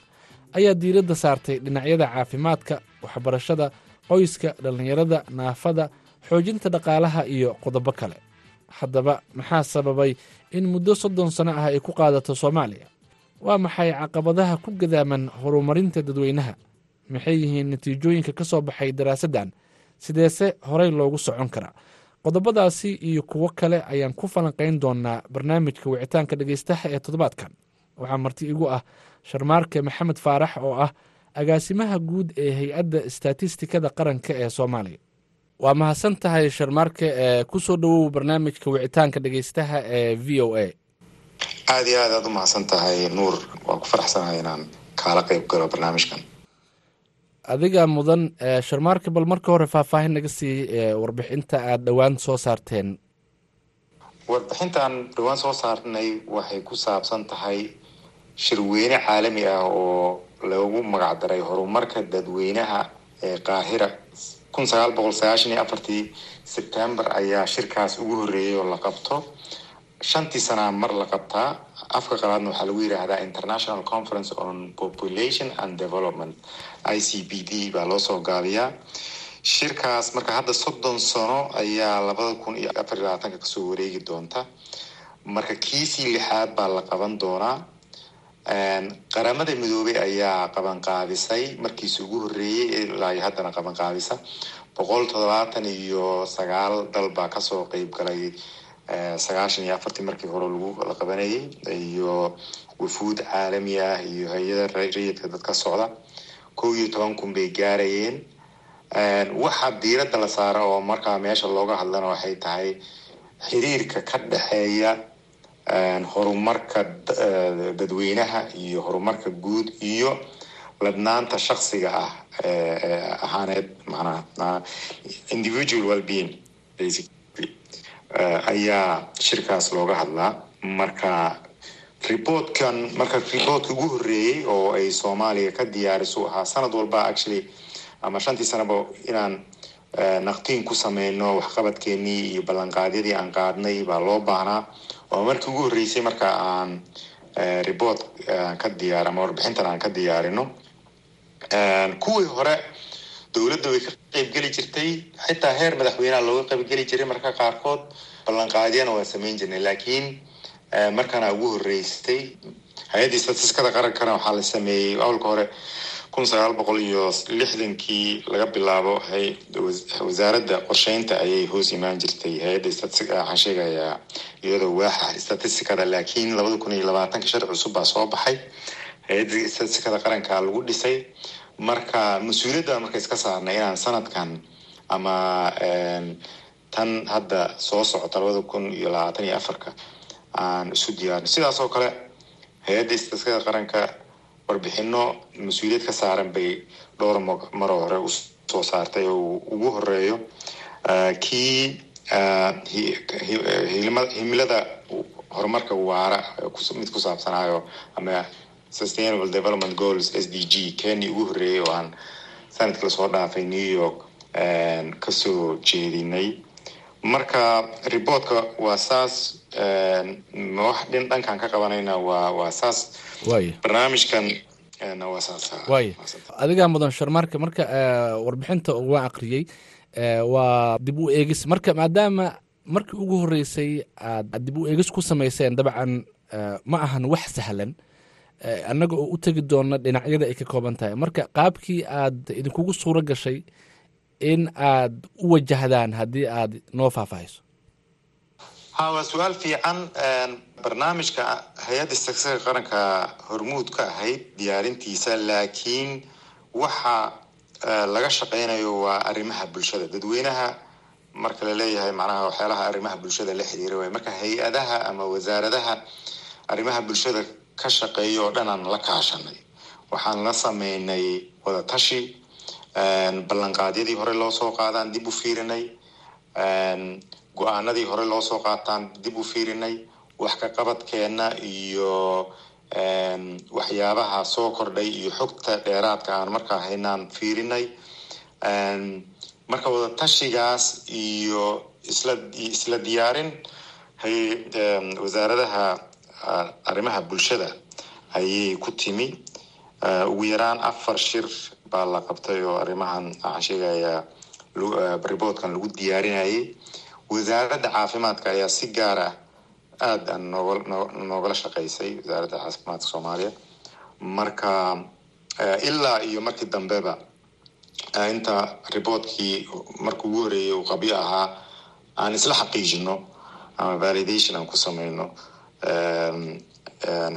ayaa diiradda saartay dhinacyada caafimaadka waxbarashada qoyska dhallinyarada naafada xoojinta dhaqaalaha iyo qodobo kale. Haddaba maxaa sababay in muddo soddon sano ah ay ku qaadato soomaaliya? Waa maxay caqabadaha ku gadaaman horumarinta dadweynaha maxay yihiin natiijooyinka ka soo baxay daraasaddan sideese horey loogu socon karaa qodobadaasi iyo kuwo kale ayaan ku falanqayn doonaa barnaamijka wicitaanka dhegeystaha ee toddobaadkan. Waxaa marti igu ah sharmaarke maxamed faarax oo ah agaasimaha guud ee hay'adda istatistikada qaranka ee soomaaliya. Waa mahadsan tahay sharmaarke ee ku soo dhowow barnaamijka wicitaanka dhegeystaha ee v o a. Aada iyo aad aad u mahadsan tahay nuur. Waan ku faraxsanahay inaan kaala qeyb galo barnaamijkan adiga mudan sharmaarka bal marka hore faahfaahin naga sii warbixinta aada dhowaan soo saarteen. Warbixintan dhowaan soo saarnay waxay ku saabsan tahay shirweyne caalami ah oo loogu magacdaray horumarka dadweynaha ee qaahira. Kun sagaal boqol sagaashan iyo afartii sebtembar ayaa shirkaas ugu horreeyay oo la qabto. Shantii sanaa mar la qabtaa. Afka qalaadna waxaa lagu yidhaahdaa international conference on population and development i c b d baa loo soo gaabiyaa shirkaas marka hadda soddon sano ayaa labada kun iyo afar labaatanka ka soo wareegi doonta. Marka kiisii lixaad baa la qaban doonaa. Qaramada midoobey ayaa qabanqaabisay markiisi ugu horreeyey ilaa iyo haddana qabanqaabisa boqol toddobaatan iyo sagaal dal baa ka soo qeyb galay. Sagaashan iyo afartii markii hore lagu la qabanayay. Iyo wafuud caalami ah iyo hay'ada rayidka dadka socda kow iyo toban kun bay gaarayeen. Waxaa diiradda la saara oo markaa meesha looga hadlana waxay tahay xiriirka ka dhexeeya horumarka dadweynaha iyo horumarka guud iyo ladnaanta shaksiga ah ahaaneed manaa individual wellbeing ayaa shirkaas looga hadlaa. Marka reportkan marka reportka ugu horreeyey oo ay soomaaliya ka diyaariso ahaa sanad walba actually ama shantii sanaba inaan naqtiin ku sameyno waxqabadkeenii iyo ballanqaadyadii aan qaadnay baa loo baahnaa. Oo markii ugu horreysay marka aan report ka diyaar ama warbixintan aan ka diyaarino. Kuwii hore dowladda way ka qaybgeli jirtay. Xitaa heer madaxweyneha looga qaybgeli jiray marka qaarkood. Ballanqaadyana waa sameyn jirnay laakiin markaana ugu horreysay hay'addii statiskada qarankana waxaa la sameeyey awalka hore kun sagaal boqol iyo lixdankii laga bilaabo wasaaradda qorsheynta ayay hoos imaan jirtay. Hay'adda waxaan sheegayaa iyadoo waaxa statistikada laakiin labada kun iyo labaatanka sharci cusub baa soo baxay. Hay'adda statistikada qaranka lagu dhisay marka mas'uuliyadda marka iska saarnay inaan sanadkan ama tan hadda soo socota labada kun iyo labaatan iyo afarka aan isu diyaarno sidaas oo kale hay'adda statistikada qaranka warbixino mas'uuliyad ka saaran bay dhowr maroo hore u soo saartay oo ugu horeeyo kii himilada horumarka waara mid ku saabsanaayo ama sustainable development goals s d g kenya ugu horreeyay oo aan sanadka la soo dhaafay new york ka soo jeedinay marka reportka waa saas wax dhin dhankaan ka qabanayna waa waa saas barnaamijkan waa saas adigaa mudan sharmaarka marka warbixinta waan aqriyey waa dib u eegis. Marka maadaama markii ugu horreysay aad dib u eegis ku samayseen dabcan ma ahan wax sahlan annaga oo u tegi doona dhinacyada ay ka kooban tahay. Marka qaabkii aad idinkugu suuro gashay in aad u wajahdaan haddii aad noo faahfaahayso ha waa su'aal fiican barnaamijka hay'adda istaagsaga qaranka hormuud ka ahayd diyaarintiisa laakiin waxa laga shaqeynayo waa arrimaha bulshada. Dadweynaha marka la leeyahay macnaha waxyaalaha arrimaha bulshada la xiriira waay marka hay'adaha ama wasaaradaha arrimaha bulshada ka shaqeeya oo dhan aan la kaashanay. Waxaan la sameynay wadatashi ballanqaadyadii hore loo soo qaadaan dib u fiirinay go'aanadii hore loo soo qaataan dib u fiirinay wax ka qabadkeena iyo waxyaabaha soo kordhay iyo xogta dheeraadka aan markaa haynaan fiirinay marka wadatashigaas iyo isla isla diyaarin wasaaradaha arrimaha bulshada. Ayay ku timi ugu yaraan afar shir baa la qabtay oo arrimahan waxaan sheegayaa reportkan lagu diyaarinayay wasaaradda caafimaadka ayaa si gaar ah aada noogala shaqeysay wasaaradda caafimaadka soomaaliya. Marka ilaa iyo markii dambeba inta reportkii marka ugu horeeyay uu qabyo ahaa aan isla xaqiijino ama validation aan ku sameyno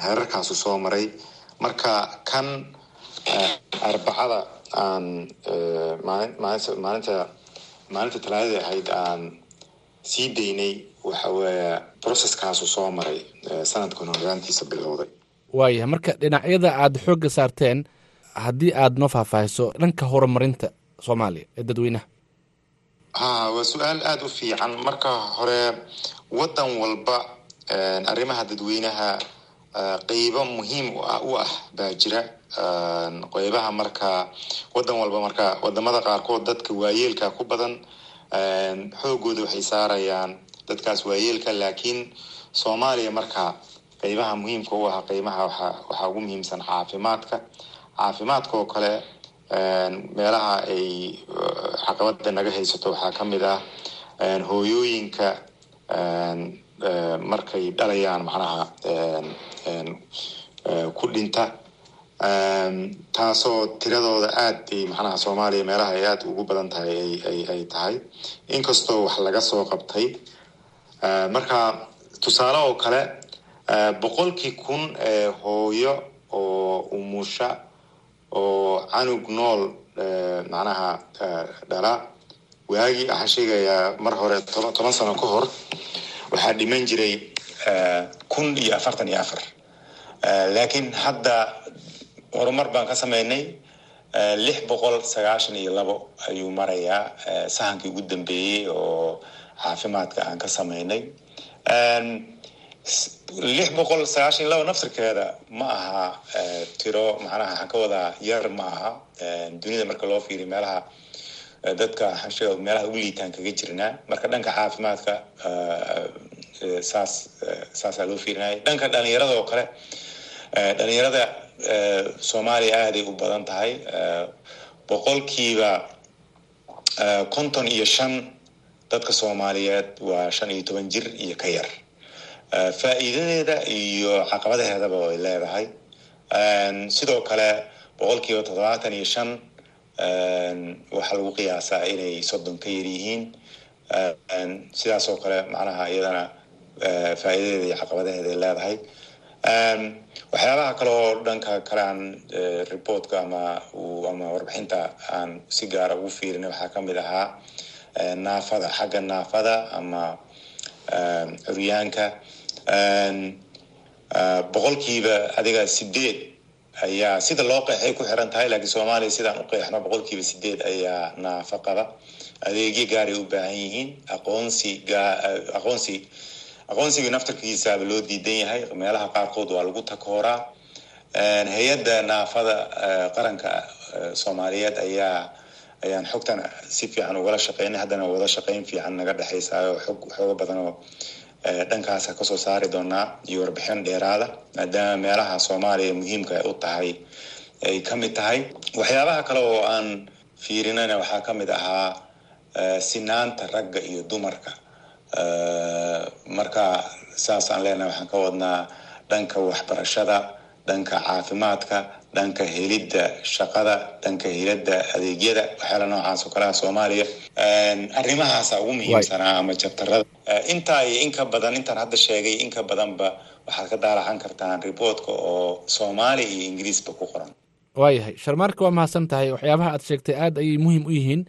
heerarkaasu soo maray. Marka kan arbacada aan maalinta maalinta maalinta talaadada ahayd aan sii daynay waxa weeye processkaasu soo maray sanadkan hogaantiisa bilowday. Waaya marka dhinacyada aad xoogga saarteen haddii aad noo faahfaahiso dhanka horumarinta soomaaliya ee dadweynaha. Ha waa su'aal aada u fiican. Marka hore waddan walba arrimaha dadweynaha qeybo muhiim u ah baa jira. Qeybaha marka waddan walba marka waddamada qaarkood dadka waayeelka ku badan xoogooda waxay saarayaan dadkaas waayeelka laakiin soomaaliya marka qeybaha muhiimka u ah waxa waxaa ugu muhiimsan caafimaadka. Caafimaadka oo kale meelaha ay caqabada naga haysato waxaa ka mid ah hooyooyinka markay dhalayaan macnaha ku dhinta. Taasoo tiradooda aad ay macnaha soomaaliya meelaha ay aada ugu badan tahay ay ay tahay. Inkastoo wax laga soo qabtay. Marka tusaale oo kale boqolkii kun ee hooyo oo umusha oo canug nool macnaha dhala. Waagii waxaan sheegayaa mar hore toban sano ka hor waxaa dhiman jiray kun iyo afartan iyo afar. Laakiin hadda horumar baan ka sameynay lix boqol sagaashan iyo labo ayuu marayaa sahankii ugu dambeeyey oo caafimaadka aan ka sameynay lix boqol sagaashan iyo labo naftirkeeda ma aha tiro macnaha waxaan ka wadaa yar ma aha. Dunida marka loo fiiriyo meelaha dadka meelaha ugu liitaan kaga jirnaa marka dhanka caafimaadka saas saasaa loo fiirinaya dhanka dhalinyarada oo kale dhalinyarada soomaaliya aaday u badan tahay. Boqolkiiba konton iyo shan dadka soomaaliyeed waa shan iyo toban jir iyo ka yar. Faa'iidadeeda iyo caqabadaheedaba ay leedahay. Sidoo kale boqolkiiba toddobaatan iyo shan waxaa lagu qiyaasaa inay soddon ka yar yihiin. Sidaas oo kale macnaha iyadana faa'iidadeeda iyo caqabadaheeda ay leedahay. Waxyaabaha kale oo dhanka kale aan reportka ama ama warbixinta aan si gaara ugu fiirinay waxaa ka mid ahaa naafada xagga naafada ama curyaanka. Boqolkiiba adiga sideed ayaa sida loo qeexay ku xiran tahay laakiin soomaaliya sidaan u qeexno boqolkiiba sideed ayaa naafo qaba adeegyo gaaray u baahan yihiin aqoonsi aqoonsi aqoonsiga naftarkiisaaba loo diidan yahay. Meelaha qaarkood waa lagu takooraa. Hay'adda naafada qaranka soomaaliyeed ayaa ayaan xogtan si fiican ugala shaqeynay. Haddana wada shaqeyn fiican naga dhexaysaayo xog xooga badan oo dhankaasa ka soo saari doonaa iyo warbixin dheeraada maadaama meelaha soomaaliya muhiimka ay u tahay ay ka mid tahay. Waxyaabaha kale oo aan fiirinana waxaa ka mid ahaa sinaanta ragga iyo dumarka. Marka saasaan leenahay waxaan ka wadnaa dhanka waxbarashada dhanka caafimaadka dhanka helidda shaqada dhanka helidda adeegyada waxyaala noocaas oo kaleha soomaaliya. Arrimahaasa ugu muhiimsanaa ama jabtarada intaa iyo in ka badan intaan hadda sheegay in ka badanba waxaad ka daalacan kartaan riboortka oo soomaali iyo ingiriisba ku qoran. Waayahay sharmaarka waa mahadsan tahay waxyaabaha aad sheegtay aada ayay muhiim u yihiin.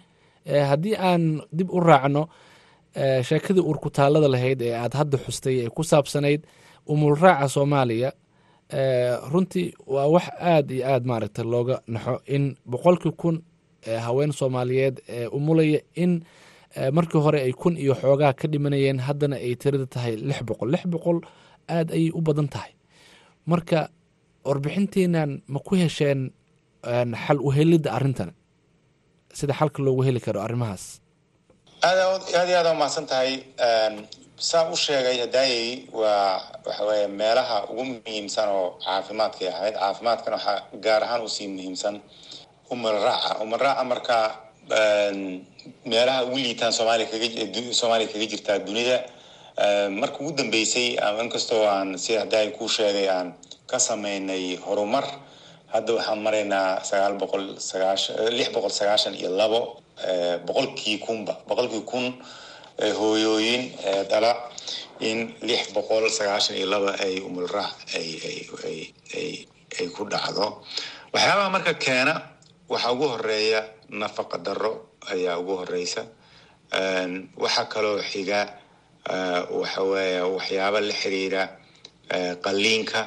Haddii aan dib u raacno sheekadii uurkutaalada lahayd ee aad hadda xustay ee ku saabsanayd umulraaca soomaaliya runtii waa wax aada iyo aada maaragtay looga naxo in boqolkii kun haween soomaaliyeed ee umulaya in markii hore ay kun iyo xoogaa ka dhimanayeen haddana ay tirada tahay lix boqol. Lix boqol aada ayay u badan tahay. Marka warbixinteenan ma ku hesheen xal u helidda arrintan? Sida xalka loogu heli karo arrimahaas. Aad aad iyo aada umahadsan tahay saa u sheegay hadaayey waa waxa weeye meelaha ugu muhiimsan oo caafimaadkay ahayd. Caafimaadkan waxaa gaar ahaan u sii muhiimsan. Umal raaca. Umal raaca marka meelaha ugu liitaan soomaaliya kaga jirtaa dunida marka ugu dambeysay inkastoo aan si hadaay kuu sheegay aan ka sameynay horumar hadda waxaan maraynaa sagaal boqol sagaashan lix boqol sagaashan iyo labo boqolkii kunba boqolkii kun hooyooyin dhala in lix boqol sagaashan iyo laba ay umulraac ay ay ay ay ay ku dhacdo waxyaabaha marka keena waxaa ugu horreeya nafaqa darro ayaa ugu horeysa waxaa kaloo xiga waxa weeye waxyaaba la xiriira qalliinka.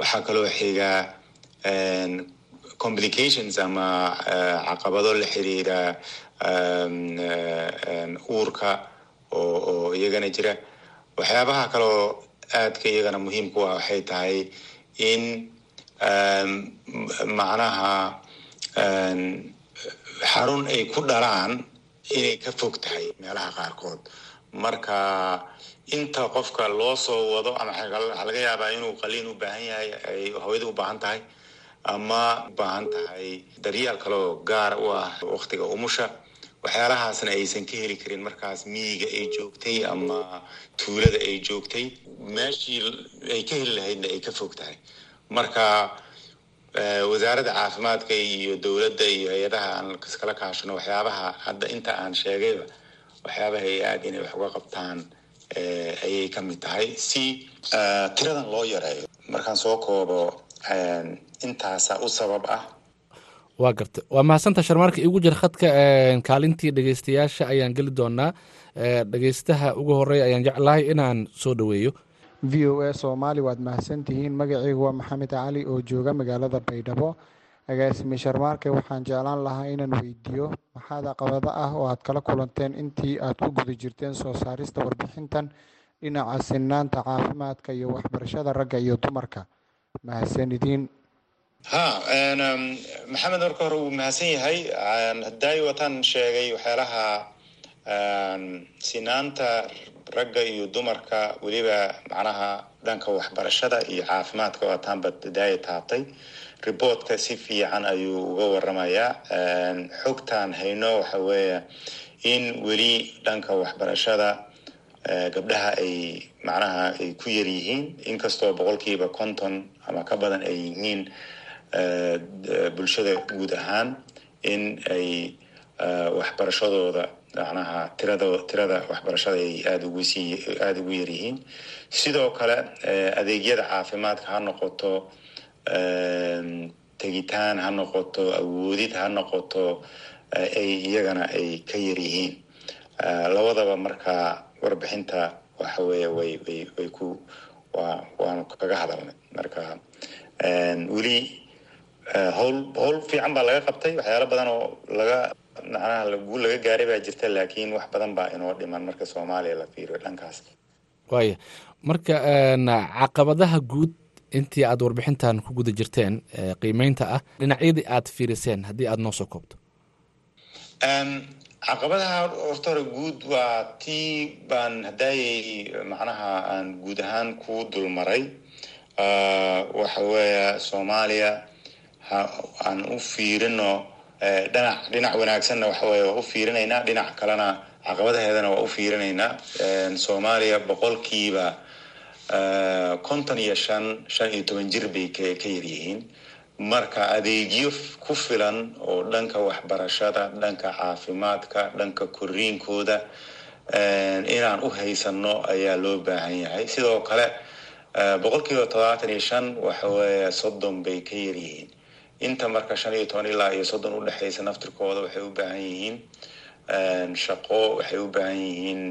Waxaa kaloo xiga complications ama caqabado la xiriira uurka oo iyagana jira. Waxyaabaha kaloo aadka iyagana muhiimku ah waxay tahay in macnaha xarun ay ku dhalaan inay ka fog tahay meelaha qaarkood. Marka inta qofka loo soo wado ama waxaa laga yaabaa inuu qaliin u baahan yahay ay hooyada u baahan tahay ama baahan tahay daryeel kaloo gaar u ah waktiga umusha waxyaalahaasna aysan ka heli karin. Markaas miyiga ay joogtay ama tuulada ay joogtay meeshii ay ka heli lahaydna ay ka fog tahay. Marka wasaaradda caafimaadka iyo dowladda iyo hay'adaha aan iskala kaashano waxyaabaha hadda inta aan sheegayba waxyaabaha ay aad inay wax uga qabtaan ayay ka mid tahay. Si tiradan loo yareeyo markaan soo koobo intaasa u sabab ah. Waa garta. Waa mahadsanta sharmaarka igu jir khadka kaalintii dhegeystayaasha ayaan geli doonaa dhegeystaha ugu horreeya ayaan jeclahay inaan soo dhoweeyo v o a soomaali waad mahadsantihiin magacaygu waa maxamed cali oo jooga magaalada baydhabo. Agaasime sharmaarke waxaan jeclaan lahaa inaan weydiiyo. Maxaad caqabado ah oo aad kala kulanteen intii aad ku guda jirteen soo saarista warbixintan dhinaca sinaanta caafimaadka iyo waxbarashada ragga iyo dumarka. Mahadsanidin ha maxamed marka hore wuu mahadsan yahay. Hadaayo wataan sheegay waxyaalaha sinaanta ragga iyo dumarka weliba macnaha dhanka waxbarashada iyo caafimaadka waataanba daaya taabtay. Riboortka si fiican ayuu uga waramayaa xogtaan hayno waxa weeye in weli dhanka waxbarashada gabdhaha ay macnaha ay ku yar yihiin inkastoo boqolkiiba konton ama ka badan ay yihiin bulshada guud ahaan in ay waxbarashadooda macnaha tirado tirada waxbarashada ay aada ugu sii aada ugu yar yihiin sidoo kale adeegyada caafimaadka ha noqoto tegitaan ha noqoto awoodid ha noqoto ay iyagana ay ka yar yihiin labadaba marka warbixinta waxa weeye way way way ku waa waanu kaga hadalnay. Marka weli howl howl fiican baa laga qabtay waxyaalo badan oo laga macnaha guul laga gaaray baa jirta laakiin wax badan baa inoo dhiman marka soomaaliya la fiiriyo dhankaas. Waaya marka caqabadaha guud intii aad warbixintan ku guda jirteen qiimeynta ah dhinacyadii aad fiiriseen haddii aad noo soo koobto? Caqabadaha horta hore guud waa tii baan haddaayay macnaha aan guud ahaan ku dulmaray. Waxa weeya soomaaliya aan u fiirino dhinac dhinac wanaagsanna waxa weeye waa u fiirinaynaa. Dhinac kalena caqabadaheedana waa u fiirinaynaa. Soomaaliya boqolkiiba konton iyo shan shan iyo toban jir bay ka yaryihiin marka adeegyo ku filan oo dhanka waxbarashada dhanka caafimaadka dhanka koriinkooda inaan u haysano ayaa loo baahan yahay. Sidoo kale boqolkiiba todobaatan iyo shan waxa weeye soddon bay ka yaryihiin inta marka shan iyo toban ilaa iyo soddon udhexaysa naftirkooda waxay u baahan yihiin shaqo waxay u baahan yihiin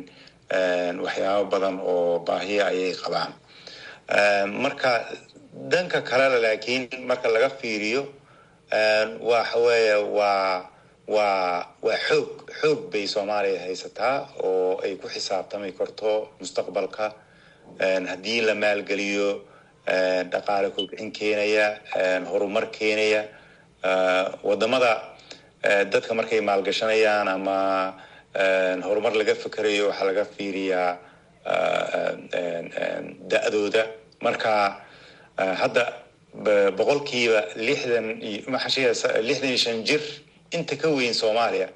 waxyaabo badan oo baahiya ayay qabaan. Marka dhanka kalena laakiin marka laga fiiriyo waxa waa waa waa xoog xoog bay soomaaliya haysataa oo ay ku xisaabtami karto mustaqbalka. Haddii la maalgeliyo dhaqaale kobcin keenaya horumar keenaya. Wadamada dadka markay maalgashanayaan ama horumar laga fikerayo waxaa laga fiiriyaa da-dooda. Marka hadda boqolkiiba lixdan lixdan iyo shan jir inta ka weyn soomaaliya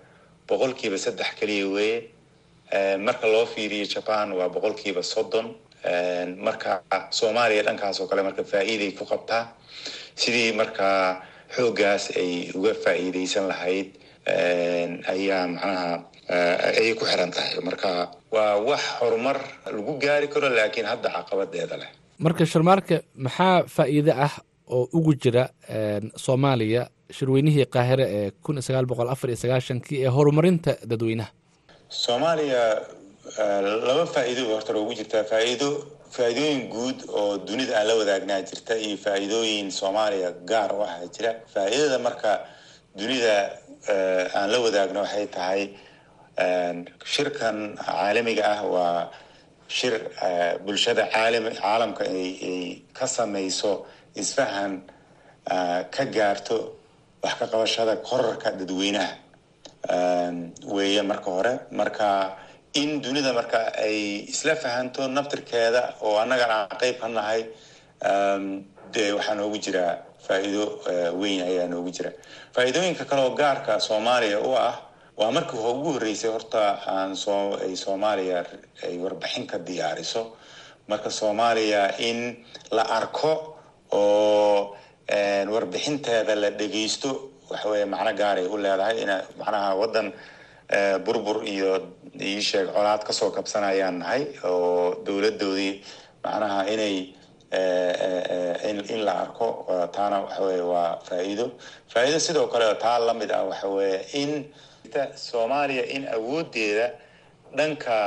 boqolkiiba saddex keliya weeye. Marka loo fiiriyo japan waa boqolkiiba soddon marka soomaaliya dhankaas oo kale marka faa'iiday ku qabtaa sidii markaa xooggaas ay uga faa'iidaysan lahayd ayaa macnaha ayay ku xiran tahay. Marka waa wax horumar lagu gaari karo laakiin hadda caqabadeeda leh. Marka sharmaarka maxaa faa'iide ah oo ugu jira soomaaliya shirweynihii qaahire ee kun iyo sagaal boqol afar iyo sagaashankii ee horumarinta dadweynaha? Soomaaliya laba faa'iido horta ugu jirtaa faa'iido faa'iidooyin guud oo dunida aan la wadaagnaa jirta iyo faa'iidooyin soomaaliya gaar u ah jira. Faa'iidada marka dunida aan la wadaagno waxay tahay shirkan caalamiga ah waa shir bulshada caalam caalamka ay ka samayso isfahan ka gaarto wax ka qabashada korarka dadweynaha. Weeye marka hore marka in dunida marka ay isla fahanto naftirkeeda oo annagana aan qeyb ka nahay dee waxaa noogu jira faa'iido weyn ayaa noogu jira. Faa'iidooyinka kale oo gaarka soomaaliya u ah waa markii ugu horreysay horta aan soo ay soomaaliya ay warbixin ka diyaariso. Marka soomaaliya in la arko oo warbixinteeda la dhegeysto waxa weeye macno gaaray u leedahay. Ina macnaha waddan burbur iyo iisheeg colaad ka soo kabsanayaan nahay oo dowladdoodii macnaha inay in la arko taana waxa weye waa faa'iido. Faa'iido sidoo kale taa la mid ah waxa weeye in soomaaliya in awoodeeda dhanka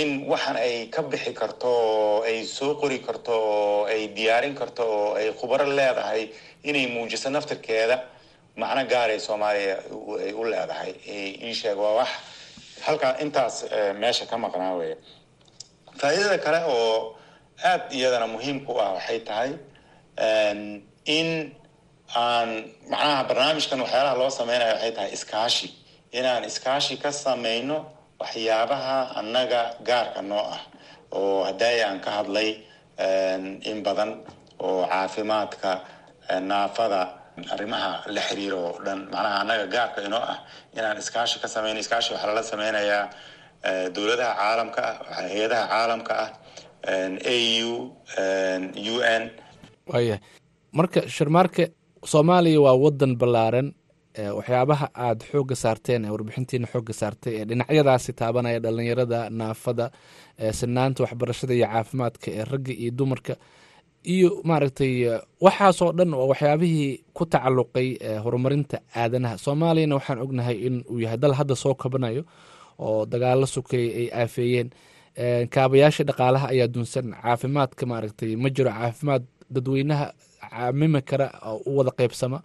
in waxan ay ka bixi karto oo ay soo qori karto oo ay diyaarin karto oo ay khubaro leedahay inay muujiso naftirkeeda macno gaaray soomaaliya ay u leedahay iisheeg waa wax halkaa intaas meesha ka maqnaa weya faa'iidada kale oo aad iyadana muhiimka u ah waxay tahay in aan macnaha barnaamijkan waxyaalaha loo sameynaya waxay tahay iskaashi. Inaan iskaashi ka sameyno waxyaabaha annaga gaarka noo ah oo haddaaya aan ka hadlay in badan oo caafimaadka naafada arrimaha la xiriiro oo dhan. Macnaha annaga gaarka inoo ah inaan iskaashi ka sameyno iskaashi waxaa lala sameynayaa dowladaha caalamka ah hay'adaha caalamka ah a u u n. Waayahay marka sharmaarke soomaaliya waa wadan ballaaran waxyaabaha aada xoogga saarteen ee warbixintiina xoogga saartay ee dhinacyadaasi taabanaya dhalinyarada naafada sinaanta waxbarashada iyo caafimaadka ee ragga iyo dumarka iyo maaragtay waxaasoo dhan oo waxyaabihii ku tacalluqay horumarinta aadanaha. Soomaaliyana waxaan ognahay in uu yahay dal hadda soo kabanayo oo dagaalo sukay ay aafeeyeen. Kaabayaasha dhaqaalaha ayaa dunsan. Caafimaadka maaragtay ma jiro caafimaad dadweynaha caamimi kara u wada qeybsama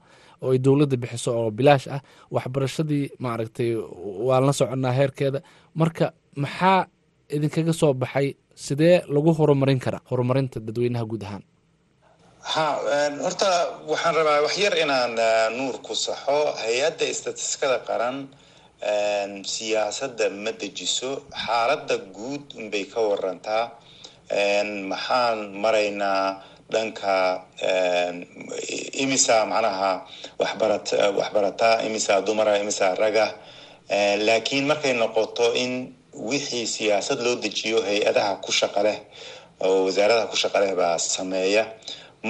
oo ay dowladda bixiso oo bilaash ah. Waxbarashadii maaragtay waan la soconnaa heerkeeda. Marka maxaa idinkaga soo baxay sidee lagu horumarin karaa horumarinta dadweynaha guud ahaan? Ha horta waxaan rabaa wax yar inaan nuur ku saxo. Hay'adda istatistikada qaran siyaasadda ma dejiso. Xaaladda guud unbay ka warantaa maxaan maraynaa dhanka imisa macnaha waxbarat waxbarataa imisa dumara imisa raga. Laakiin markay noqoto in wixii siyaasad loo dejiyo hay'adaha ku shaqa leh oo wasaaradaha ku shaqa leh baa sameeya.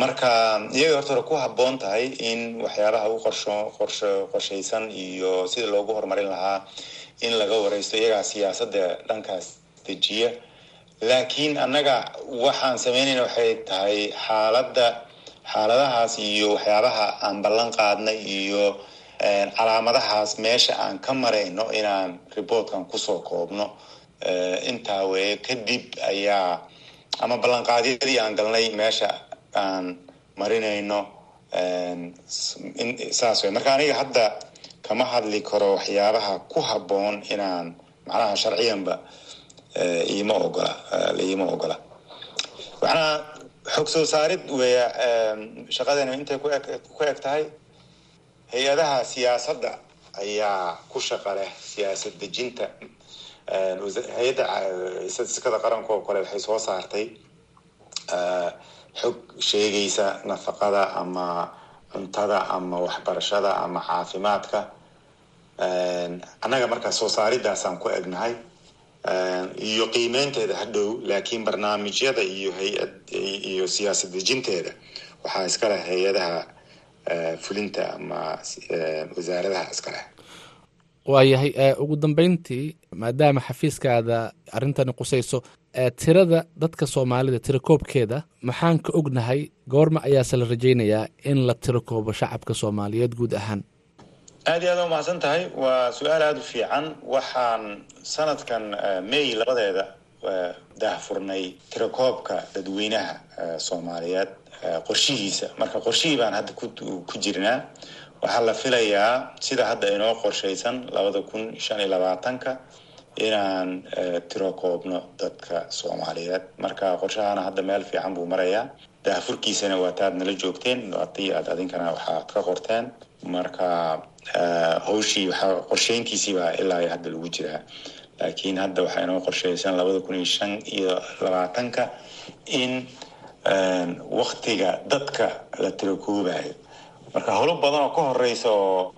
Marka iyaga horta hore ku habboon tahay in waxyaabaha u qorsho qorsho qorshaysan iyo sida loogu horumarin lahaa in laga wareysto iyagaa siyaasadda dhankaas dejiya. Laakiin annaga waxaan sameynayna waxay tahay xaaladda xaaladahaas iyo waxyaabaha aan ballan qaadnay iyo calaamadahaas meesha aan ka marayno inaan reportkan ku soo koobno intaa weye kadib ayaa ama ballanqaadyadii aan galnay meesha aan marinayno saas wey marka aniga hadda kama hadli karo waxyaabaha ku habboon inaan macnaha sharciyanba iima ogola iima ogola. Waxaana xog soo saarid weya shaqadeena intay ku eg tahay hay'adaha siyaasadda ayaa ku shaqa leh siyaasad dejinta. Hay'adda istatistikada qaranka oo kale waxay soo saartay xog sheegaysa nafaqada ama cuntada ama waxbarashada ama caafimaadka. Annaga markaa soo saaridaasaan ku egnahay iyo qiimeynteeda hadhow laakiin barnaamijyada iyo hay'ad iyo siyaasad dejinteeda waxaa iska leh hay'adaha fulinta ama wasaaradaha iska leh. Waayahay ugu dambeyntii maadaama xafiiskaada arrintani qusayso tirada dadka soomaalida tirakoobkeeda maxaan ka ognahay goorma ayaase la rajaynayaa in la tirakoobo shacabka soomaaliyeed guud ahaan. Aad iyo aad u mahadsan tahay. Waa su'aal aada u fiican. Waxaan sanadkan may labadeeda daahfurnay tirakoobka dadweynaha soomaaliyeed qorshihiisa. Marka qorshihii baan hadda ku jirnaa waxaa la filayaa sida hadda inoo qorshaysan labada kun shan iyo labaatanka inaan tiro koobno dadka soomaaliyeed. Marka qorshahana hadda meel fiican buu marayaa. Daahfurkiisana waataad nala joogteen. Haddii aad adinkana waxaad ka qorteen. Marka hawshii waxaa qorsheyntiisii baa ilaa hadda lagu jiraa. Laakiin hadda waxaa inoo qorshaysan labada kun iyo shan iyo labaatanka in waktiga dadka la tiro koobayo marka howlo badan oo ka horeysa oo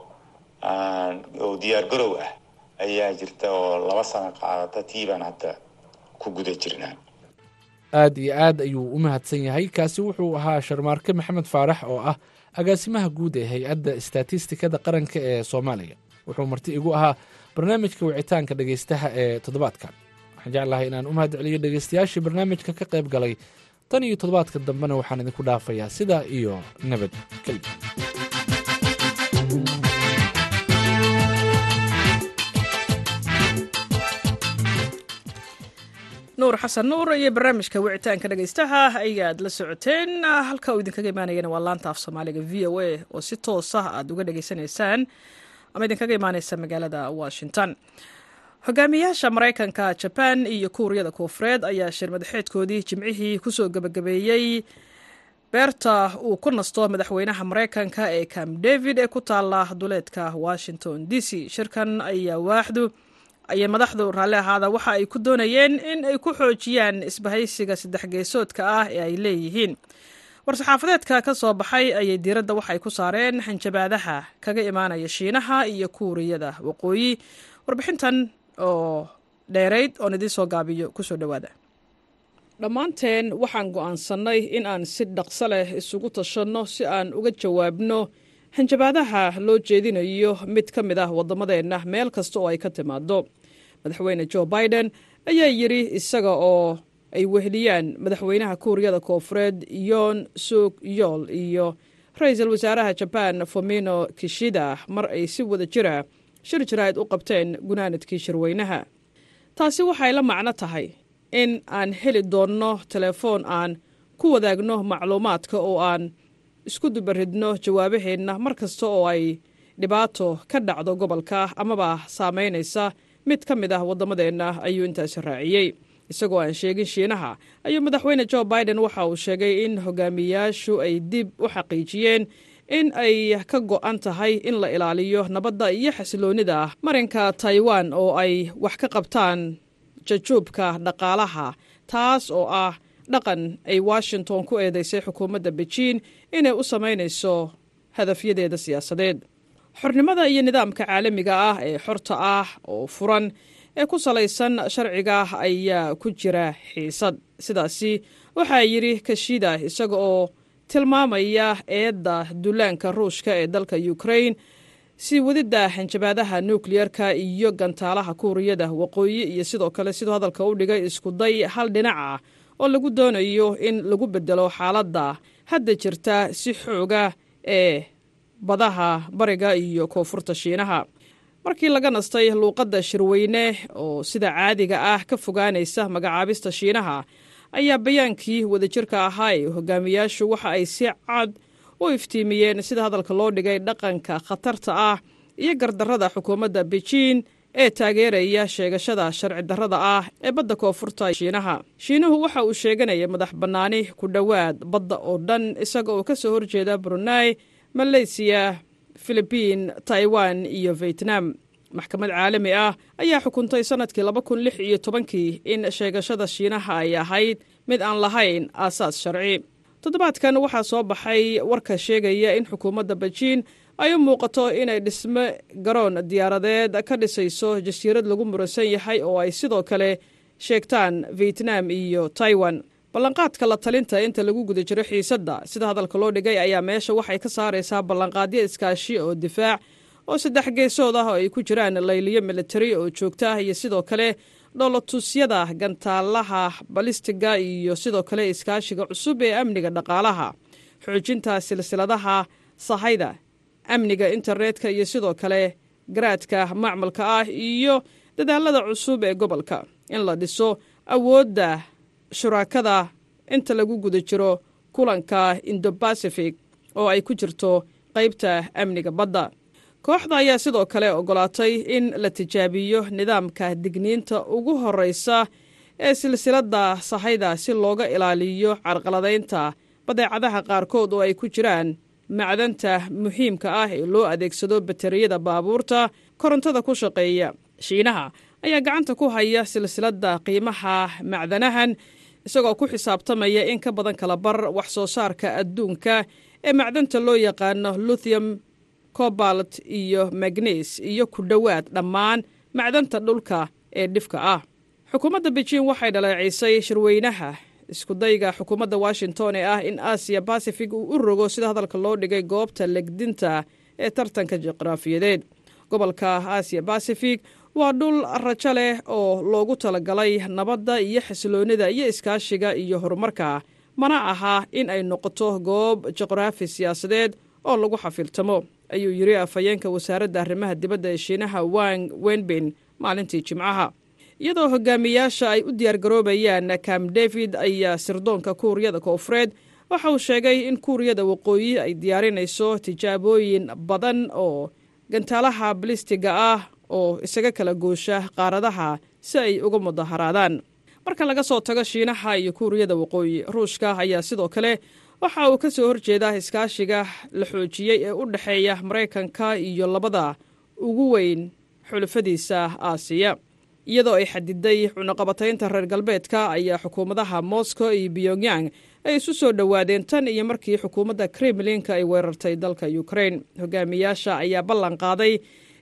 diyaar garow ah ayaa jirta oo laba sano qaadata tii baan hadda ku guda jirnaa aad iyo aad ayuu u mahadsan yahay. Kaasi wuxuu ahaa sharmaarke maxamed faarax oo ah agaasimaha guud ee hay'adda istatistikada qaranka ee soomaaliya. Wuxuu marti igu ahaa barnaamijka wicitaanka dhegeystaha ee toddobaadkan. Waxaan jeclahay inaan u mahad celiyo dhegeystayaashii barnaamijka ka qayb galay tan iyo toddobaadka dambena waxaan idinku dhaafayaa sidaa iyo nabad gelyo nuur xasan nuur iyo barnaamijka wicitaanka dhegeystaha ayaad la socoteen. Halka uu idinkaga imaanayana waa laanta af soomaaliga v o a oo si toos ah aad uga dhegeysanaysaan ama idinkaga imaaneysa magaalada washington hogaamiyaasha maraykanka jaban iyo kuuriyada koonfureed ayaa shir madaxeedkoodii jimcihii ku soo gebagabeeyey beerta uu ku nasto madaxweynaha maraykanka ee camp david ee ku taala duleedka washington d c. Shirkan ayaa waaxdu ayay madaxdu raalli ahaada waxa ay ku doonayeen in ay ku xoojiyaan isbahaysiga saddex geesoodka ah ee ay leeyihiin. War-saxaafadeedka ka soo baxay ayay diiradda waxay ku saareen hanjabaadaha kaga imaanaya shiinaha iyo kuuriyada waqooyi. Warbixintan oo dheerayd oon idiin soo gaabiyo ku soo dhowaada. Dhammaanteen waxaan go'aansannay in aan si dhaqso leh isugu tashanno si aan uga jawaabno hanjabaadaha loo jeedinayo mid ka mid ah waddamadeenna meel kasta oo ay ka timaado madaxweyne jo biden ayaa yidhi isaga oo ay weheliyaan madaxweynaha kuuriyada koonfureed yoon suk yool iyo ra'iisul wasaaraha jabaan fomino kishida mar ay si wada jira shir jaraa'id u qabteen gunaanadkii shirweynaha. Taasi waxay la macno tahay in aan heli doonno telefoon aan ku wadaagno macluumaadka oo aan isku dubaridno jawaabaheenna mar kasta oo ay dhibaato ka dhacdo gobolka amaba saamaynaysa mid ka mid ah waddamadeenna ayuu intaasi raaciyey. Isagoo aan sheegin shiinaha ayuu madaxweyne jo biden waxa uu sheegay in hogaamiyaashu ay dib u xaqiijiyeen in ay ka go'an tahay in la ilaaliyo nabadda iyo xasiloonnida marinka taiwan oo ay wax ka qabtaan jajuubka dhaqaalaha taas oo ah dhaqan ay washington ku eedeysay xukuumadda bejiin inay u samaynayso hadafyadeeda siyaasadeed. Xornimada iyo nidaamka caalamiga ah ee xorta ah oo furan ee ku salaysan sharciga ayaa ku jira xiisad. Sidaasi waxaa yidhi kashida isaga oo tilmaamaya eedda dullaanka ruushka ee dalka ukrain sii wadidda hanjabaadaha nukliyerka iyo gantaalaha kuuriyada waqooyi iyo sidoo kale siduu hadalka u dhigay iskuday hal dhinac ah oo lagu doonayo in lagu bedelo xaaladda hadda jirta si xooga ee badaha bariga iyo koonfurta shiinaha. Markii laga nastay luuqadda shirweyne oo sida caadiga ah ka fogaanaysa magacaabista shiinaha ayaa bayaankii wadajirka ahaa ee hogaamiyaashu waxa ay si cad u iftiimiyeen sida hadalka loo dhigay dhaqanka khatarta ah iyo gardarrada xukuumadda bejiin ee taageeraya sheegashada sharci darrada ah ee badda koonfurta shiinaha. Shiinuhu waxa uu sheeganaya madax bannaani ku dhowaad badda oo dhan isaga oo ka soo horjeeda brunei maleysiya filibiin taiwan iyo vietnam maxkamad caalami ah ayaa xukuntay sannadkii laba kun lix iyo tobankii in sheegashada shiinaha ay ahayd mid aan lahayn aasaas sharci. Toddobaadkan waxaa soo baxay warka sheegaya in xukuumadda bejiin ay u muuqato inay dhisme garoon diyaaradeed ka dhisayso jasiirad lagu muransan yahay oo ay sidoo kale sheegtaan vietnam iyo taiwan. Ballanqaadka la talinta inta lagu guda jiro xiisadda sida hadalka loo dhigay ayaa meesha waxay ka saaraysaa ballanqaadyo iskaashi oo difaac oo saddex geesood ah oo ay ku jiraan layliyo militari oo joogto ah iyo sidoo kale dhoolotusyada gantaalaha balistiga iyo sidoo kale iskaashiga cusub ee amniga dhaqaalaha. Xoojinta silsiladaha sahayda amniga internetka iyo sidoo kale garaadka macmalka ah iyo dadaalada cusub ee gobolka. In la dhiso awoodda shuraakada inta lagu guda jiro kulanka indobacific oo ay ku jirto qaybta amniga badda kooxda ayaa sidoo kale ogolaatay in la tijaabiyo nidaamka digniinta ugu horreysa ee silsiladda sahayda si looga ilaaliyo carqaladaynta. Badeecadaha qaarkood oo ay ku jiraan macdanta muhiimka ah ee loo adeegsado bateriyada baabuurta korontada ku shaqeeya shiinaha ayaa gacanta ku haya silsiladda qiimaha macdanahan isagoo ku xisaabtamaya in ka badan kala bar wax soo saarka adduunka ee macdanta loo yaqaano luthium cobalt iyo magnes iyo ku dhowaad dhammaan macdanta dhulka ee dhifka ah. Xukuumadda bejiin waxay dhaleecaysay shirweynaha. Iskudayga xukuumadda washington ee ah in aasiya basifig uu u rogo sida hadalka loo dhigay goobta legdinta ee tartanka juqraafiyadeed gobolka aasiya basifig waa dhul rajo leh oo loogu talagalay nabadda iyo xasiloonnida iyo iskaashiga iyo horumarka. Mana aha in ay noqoto goob juqraafi siyaasadeed oo lagu xafiiltamo ayuu yidhi afhayeenka wasaaradda arrimaha dibadda ee shiinaha wang wenbin maalintii jimcaha. Iyadoo hogaamiyaasha ay u diyaargaroobayaan kam david ayaa sirdoonka kuuriyada koonfureed. Waxa uu sheegay in kuuriyada waqooyi ay diyaarinayso tijaabooyin badan oo gantaalaha balistiga ah oo isaga kala goosha qaaradaha si ay uga mudaharaadaan. Marka laga soo tago shiinaha iyo kuuriyada waqooyi ruushka ayaa sidoo kale waxa uu ka soo horjeedaa iskaashiga la xoojiyey ee u dhexeeya maraykanka iyo labada ugu weyn xulafadiisa aasiya. Iyadoo ay xadiday cunaqabataynta reer galbeedka ayaa xukuumadaha moscow iyo pyongyang ay isu soo dhowaadeen tan iyo markii xukuumadda kremlinka ay weerartay dalka ukrain hogaamiyaasha ayaa ballan qaaday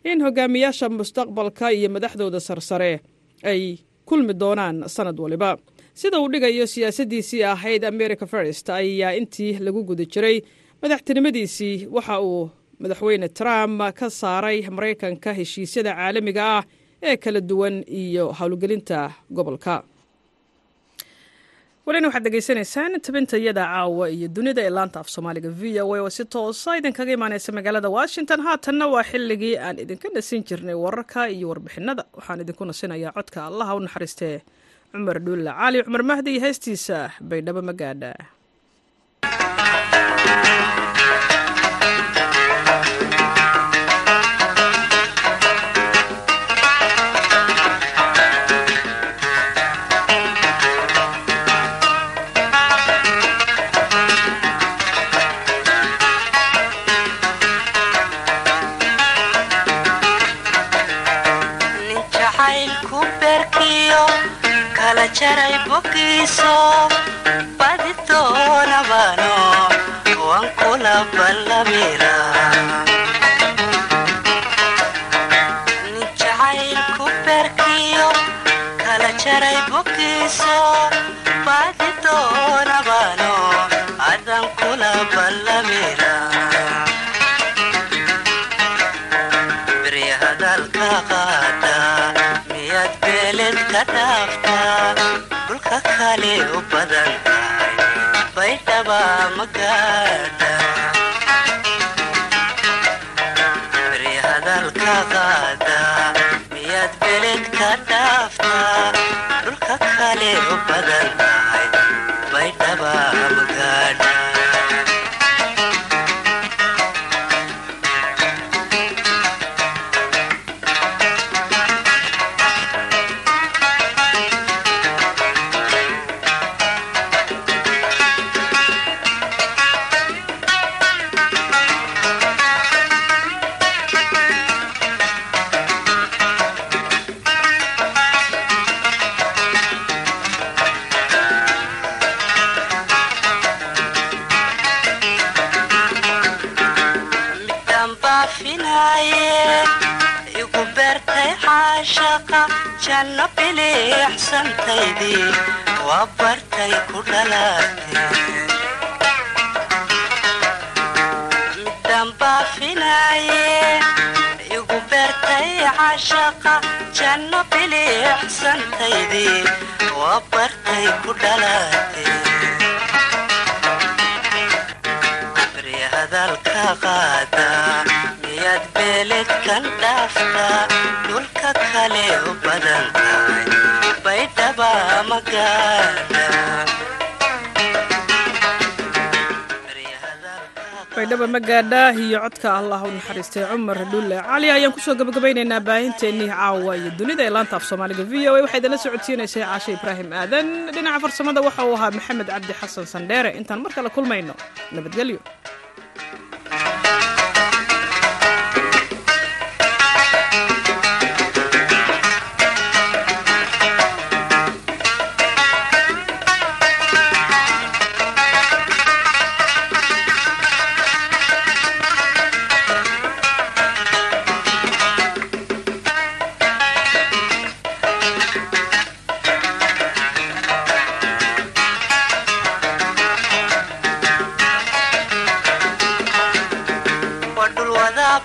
in hogaamiyaasha mustaqbalka iyo madaxdooda sarsare ay kulmi doonaan sanad waliba sida uu dhigayo siyaasaddiisii ahayd america first ayaa intii lagu guda jiray. Madaxtinimadiisii waxa uu madaxweyne trump ka saaray maraykanka heshiisyada caalamiga ah ee kala duwan iyo howlgelinta gobolka. Walina waxaad degeysanaysaan tabintayada caawa iyo dunida ee laanta af soomaaliga v o a oo si toosa idinkaga imaaneysa magaalada washington. Haatanna waa xilligii aan idinka nasin jirnay wararka iyo warbixinada waxaan idinku nasinayaa codka allaha u naxariistee cumar dhuulla cali cumar mahdi iyo heestiisa baydhabo magaadha jacaylku jaray bogiiso badi doonabano waan kula ballamira nin kala jaray bogiiso badi doonabano adan kula ballamira beri hadalka qaada miyaad beeled ka dhaaftaa dhulka kale u badan tahay baydhaba magaadha beri janno biliixsantaydii waa bartay ku dhalaatay beri hadalka qaada miyaad beeled kan dhaaftaa dhulka kale u badan tahay baydhaba magaadha baydhaba magaadhaah iyo codka allah u naxariistay cumar dhulle cali ayaan ku soo gabagabaynaynaa baahinteennii caawa iyo dunida ee laanta af soomaaliga v o a. Waxaa idinla socodsiinaysay caashe ibraahim aadan. Dhinaca farsamada waxa uu ahaa maxamed cabdi xasan sandheere intaan mar kale kulmayno nabadgelyo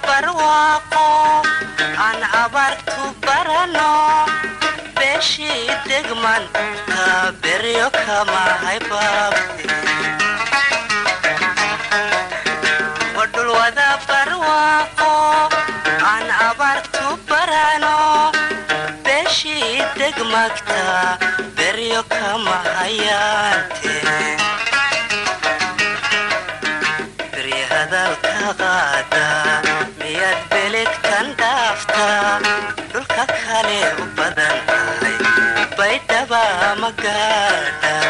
barwaaqo aan abaartu barano beeshii degmanta beryo kama haybaabte wadhul wada barwaaqo aan abaartu barano beeshii degmagta beryo kama hayaante beri hadalka qaada baydhaba